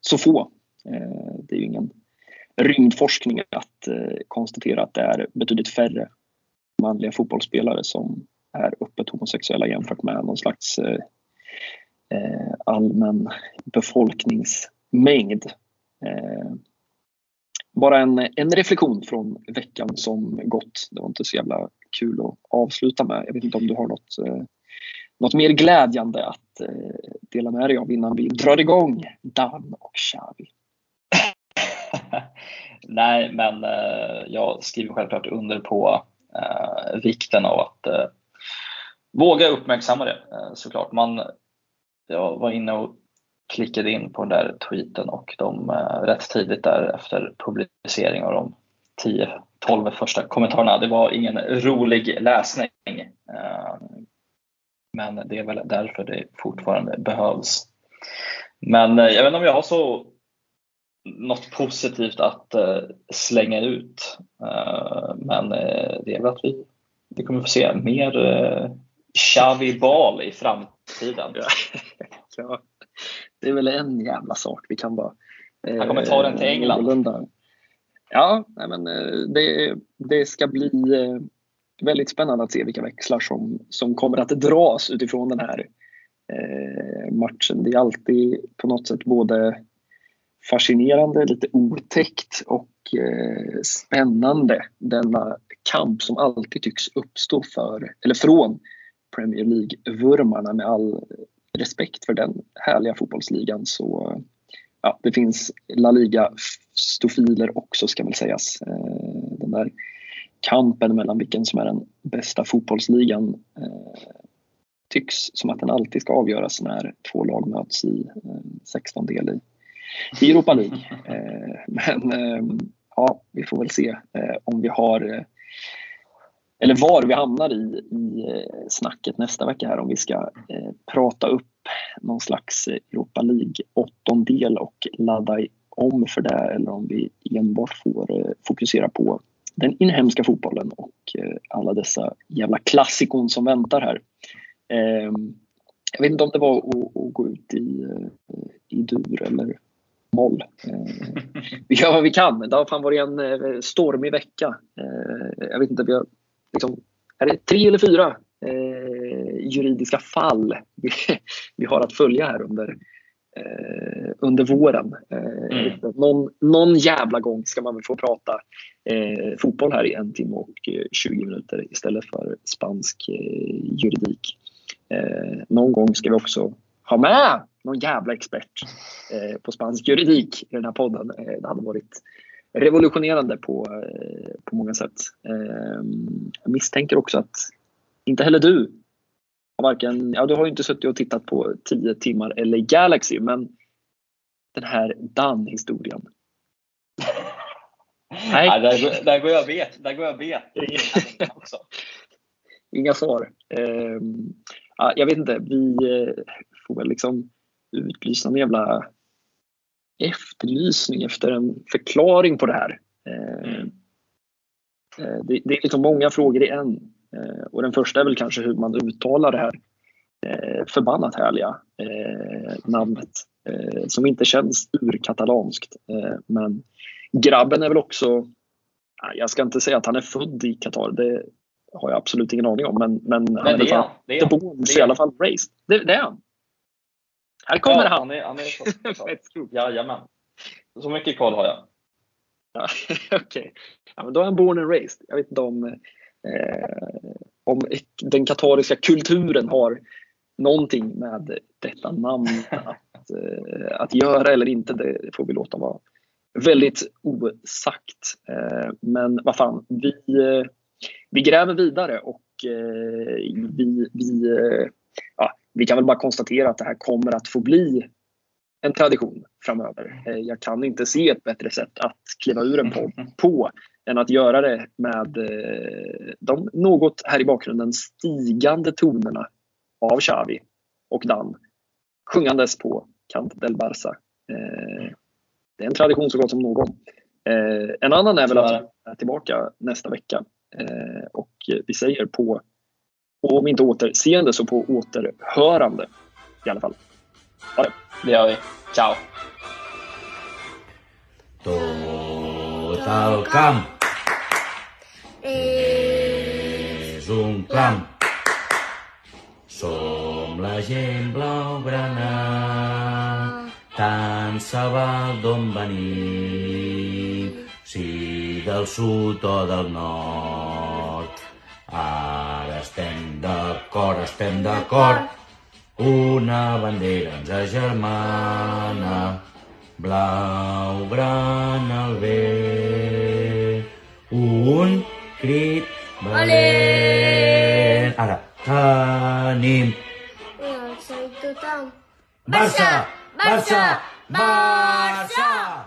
så få. Eh, det är ju ingen rymdforskning att konstatera att det är betydligt färre manliga fotbollsspelare som är öppet homosexuella jämfört med någon slags allmän befolkningsmängd bara en, en reflektion från veckan som gått. Det var inte så jävla kul att avsluta med. Jag vet inte om du har något, eh, något mer glädjande att eh, dela med dig av innan vi drar igång Dan och Xavi. Nej, men eh, jag skriver självklart under på eh, vikten av att eh, våga uppmärksamma det eh, såklart. Man, jag var inne och klickade in på den där tweeten och de eh, rätt tidigt där efter publicering av de 10-12 första kommentarerna. Det var ingen rolig läsning. Eh, men det är väl därför det fortfarande behövs. Men eh, jag vet inte om jag har så något positivt att eh, slänga ut. Eh, men eh, det är väl att vi, vi kommer få se mer Xavi Bal i framtiden. Ja det är väl en jävla sak vi kan bara... Eh, Han kommer ta den till England. Ja, nej men, eh, det, det ska bli eh, väldigt spännande att se vilka växlar som, som kommer att dras utifrån den här eh, matchen. Det är alltid på något sätt både fascinerande, lite otäckt och eh, spännande denna kamp som alltid tycks uppstå för, eller från Premier League-vurmarna med all respekt för den härliga fotbollsligan så ja, det finns La Liga-stofiler också ska väl sägas. Eh, den där kampen mellan vilken som är den bästa fotbollsligan eh, tycks som att den alltid ska avgöras när två lag möts i 16 del i, i Europa League. Eh, men ja, vi får väl se om vi har eller var vi hamnar i, i eh, snacket nästa vecka här om vi ska eh, prata upp någon slags Europa League åttondel och ladda om för det eller om vi enbart får eh, fokusera på den inhemska fotbollen och eh, alla dessa jävla klassikon som väntar här. Eh, jag vet inte om det var att, att gå ut i, eh, i dur eller moll. Eh, vi gör vad vi kan. Det har fan varit en eh, stormig vecka. jag vet inte, vi har liksom, är det tre eller fyra juridiska fall vi, vi har att följa här under eh, under våren. Eh, mm. någon, någon jävla gång ska man väl få prata eh, fotboll här i en timme och 20 eh, minuter istället för spansk eh, juridik. Eh, någon gång ska vi också ha med någon jävla expert på spansk juridik i den här podden. det hade varit revolutionerande på, på många sätt. jag misstänker också att inte heller du varken, ja du har ju inte suttit och tittat på 10 timmar eller Galaxy men den här Dan-historien. Nej. Ja, där, där, går jag bet. Där går jag bet. också. Inga svar. Ja, jag vet inte, vi uh, får väl liksom utlysa en jävla efterlysning efter en förklaring på det här. Uh, det, det, är liksom många frågor i en. Eh, och den första är väl kanske hur man uttalar det här eh, förbannat härliga eh, namnet som inte känns urkatalanskt. Men grabben är väl också, jag ska inte säga att han är född i Qatar, det har jag absolut ingen aning om. Men, men, men han är, han. Det är han. Det är i alla fall raised. Det, det är han. Här kommer ja, han. han, är, han är Jajamän. Så mycket koll har jag. Ja, Okej, okay. ja, då är han born and raised. Jag vet inte om eh, om den katariska kulturen har någonting med detta namn att, eh, att göra eller inte, det får vi låta vara väldigt osagt. Eh, men vad fan, vi, eh, vi gräver vidare och eh, vi, vi, eh, ja, vi kan väl bara konstatera att det här kommer att få bli en tradition framöver. Eh, jag kan inte se ett bättre sätt att kliva ur en podd på än att göra det med eh, de något här i bakgrunden stigande tonerna av Xavi och Dan sjungandes på Cant del Barça. Eh, det är en tradition så gott som någon. En annan är väl att vi är tillbaka nästa vecka och vi säger på, om inte återseende så på återhörande i alla fall. Ha det! Det gör vi. Ciao! Tot el camp és un clam. Som la gent blaugrana, tant se val d'on venim, si del sud o del nord. Estem d'acord, estem d'acord, una bandera ens agermana, blau, gran al vent. Un crit valent. Ara, tenim. Barça! Barça! Barça! Barça! Barça!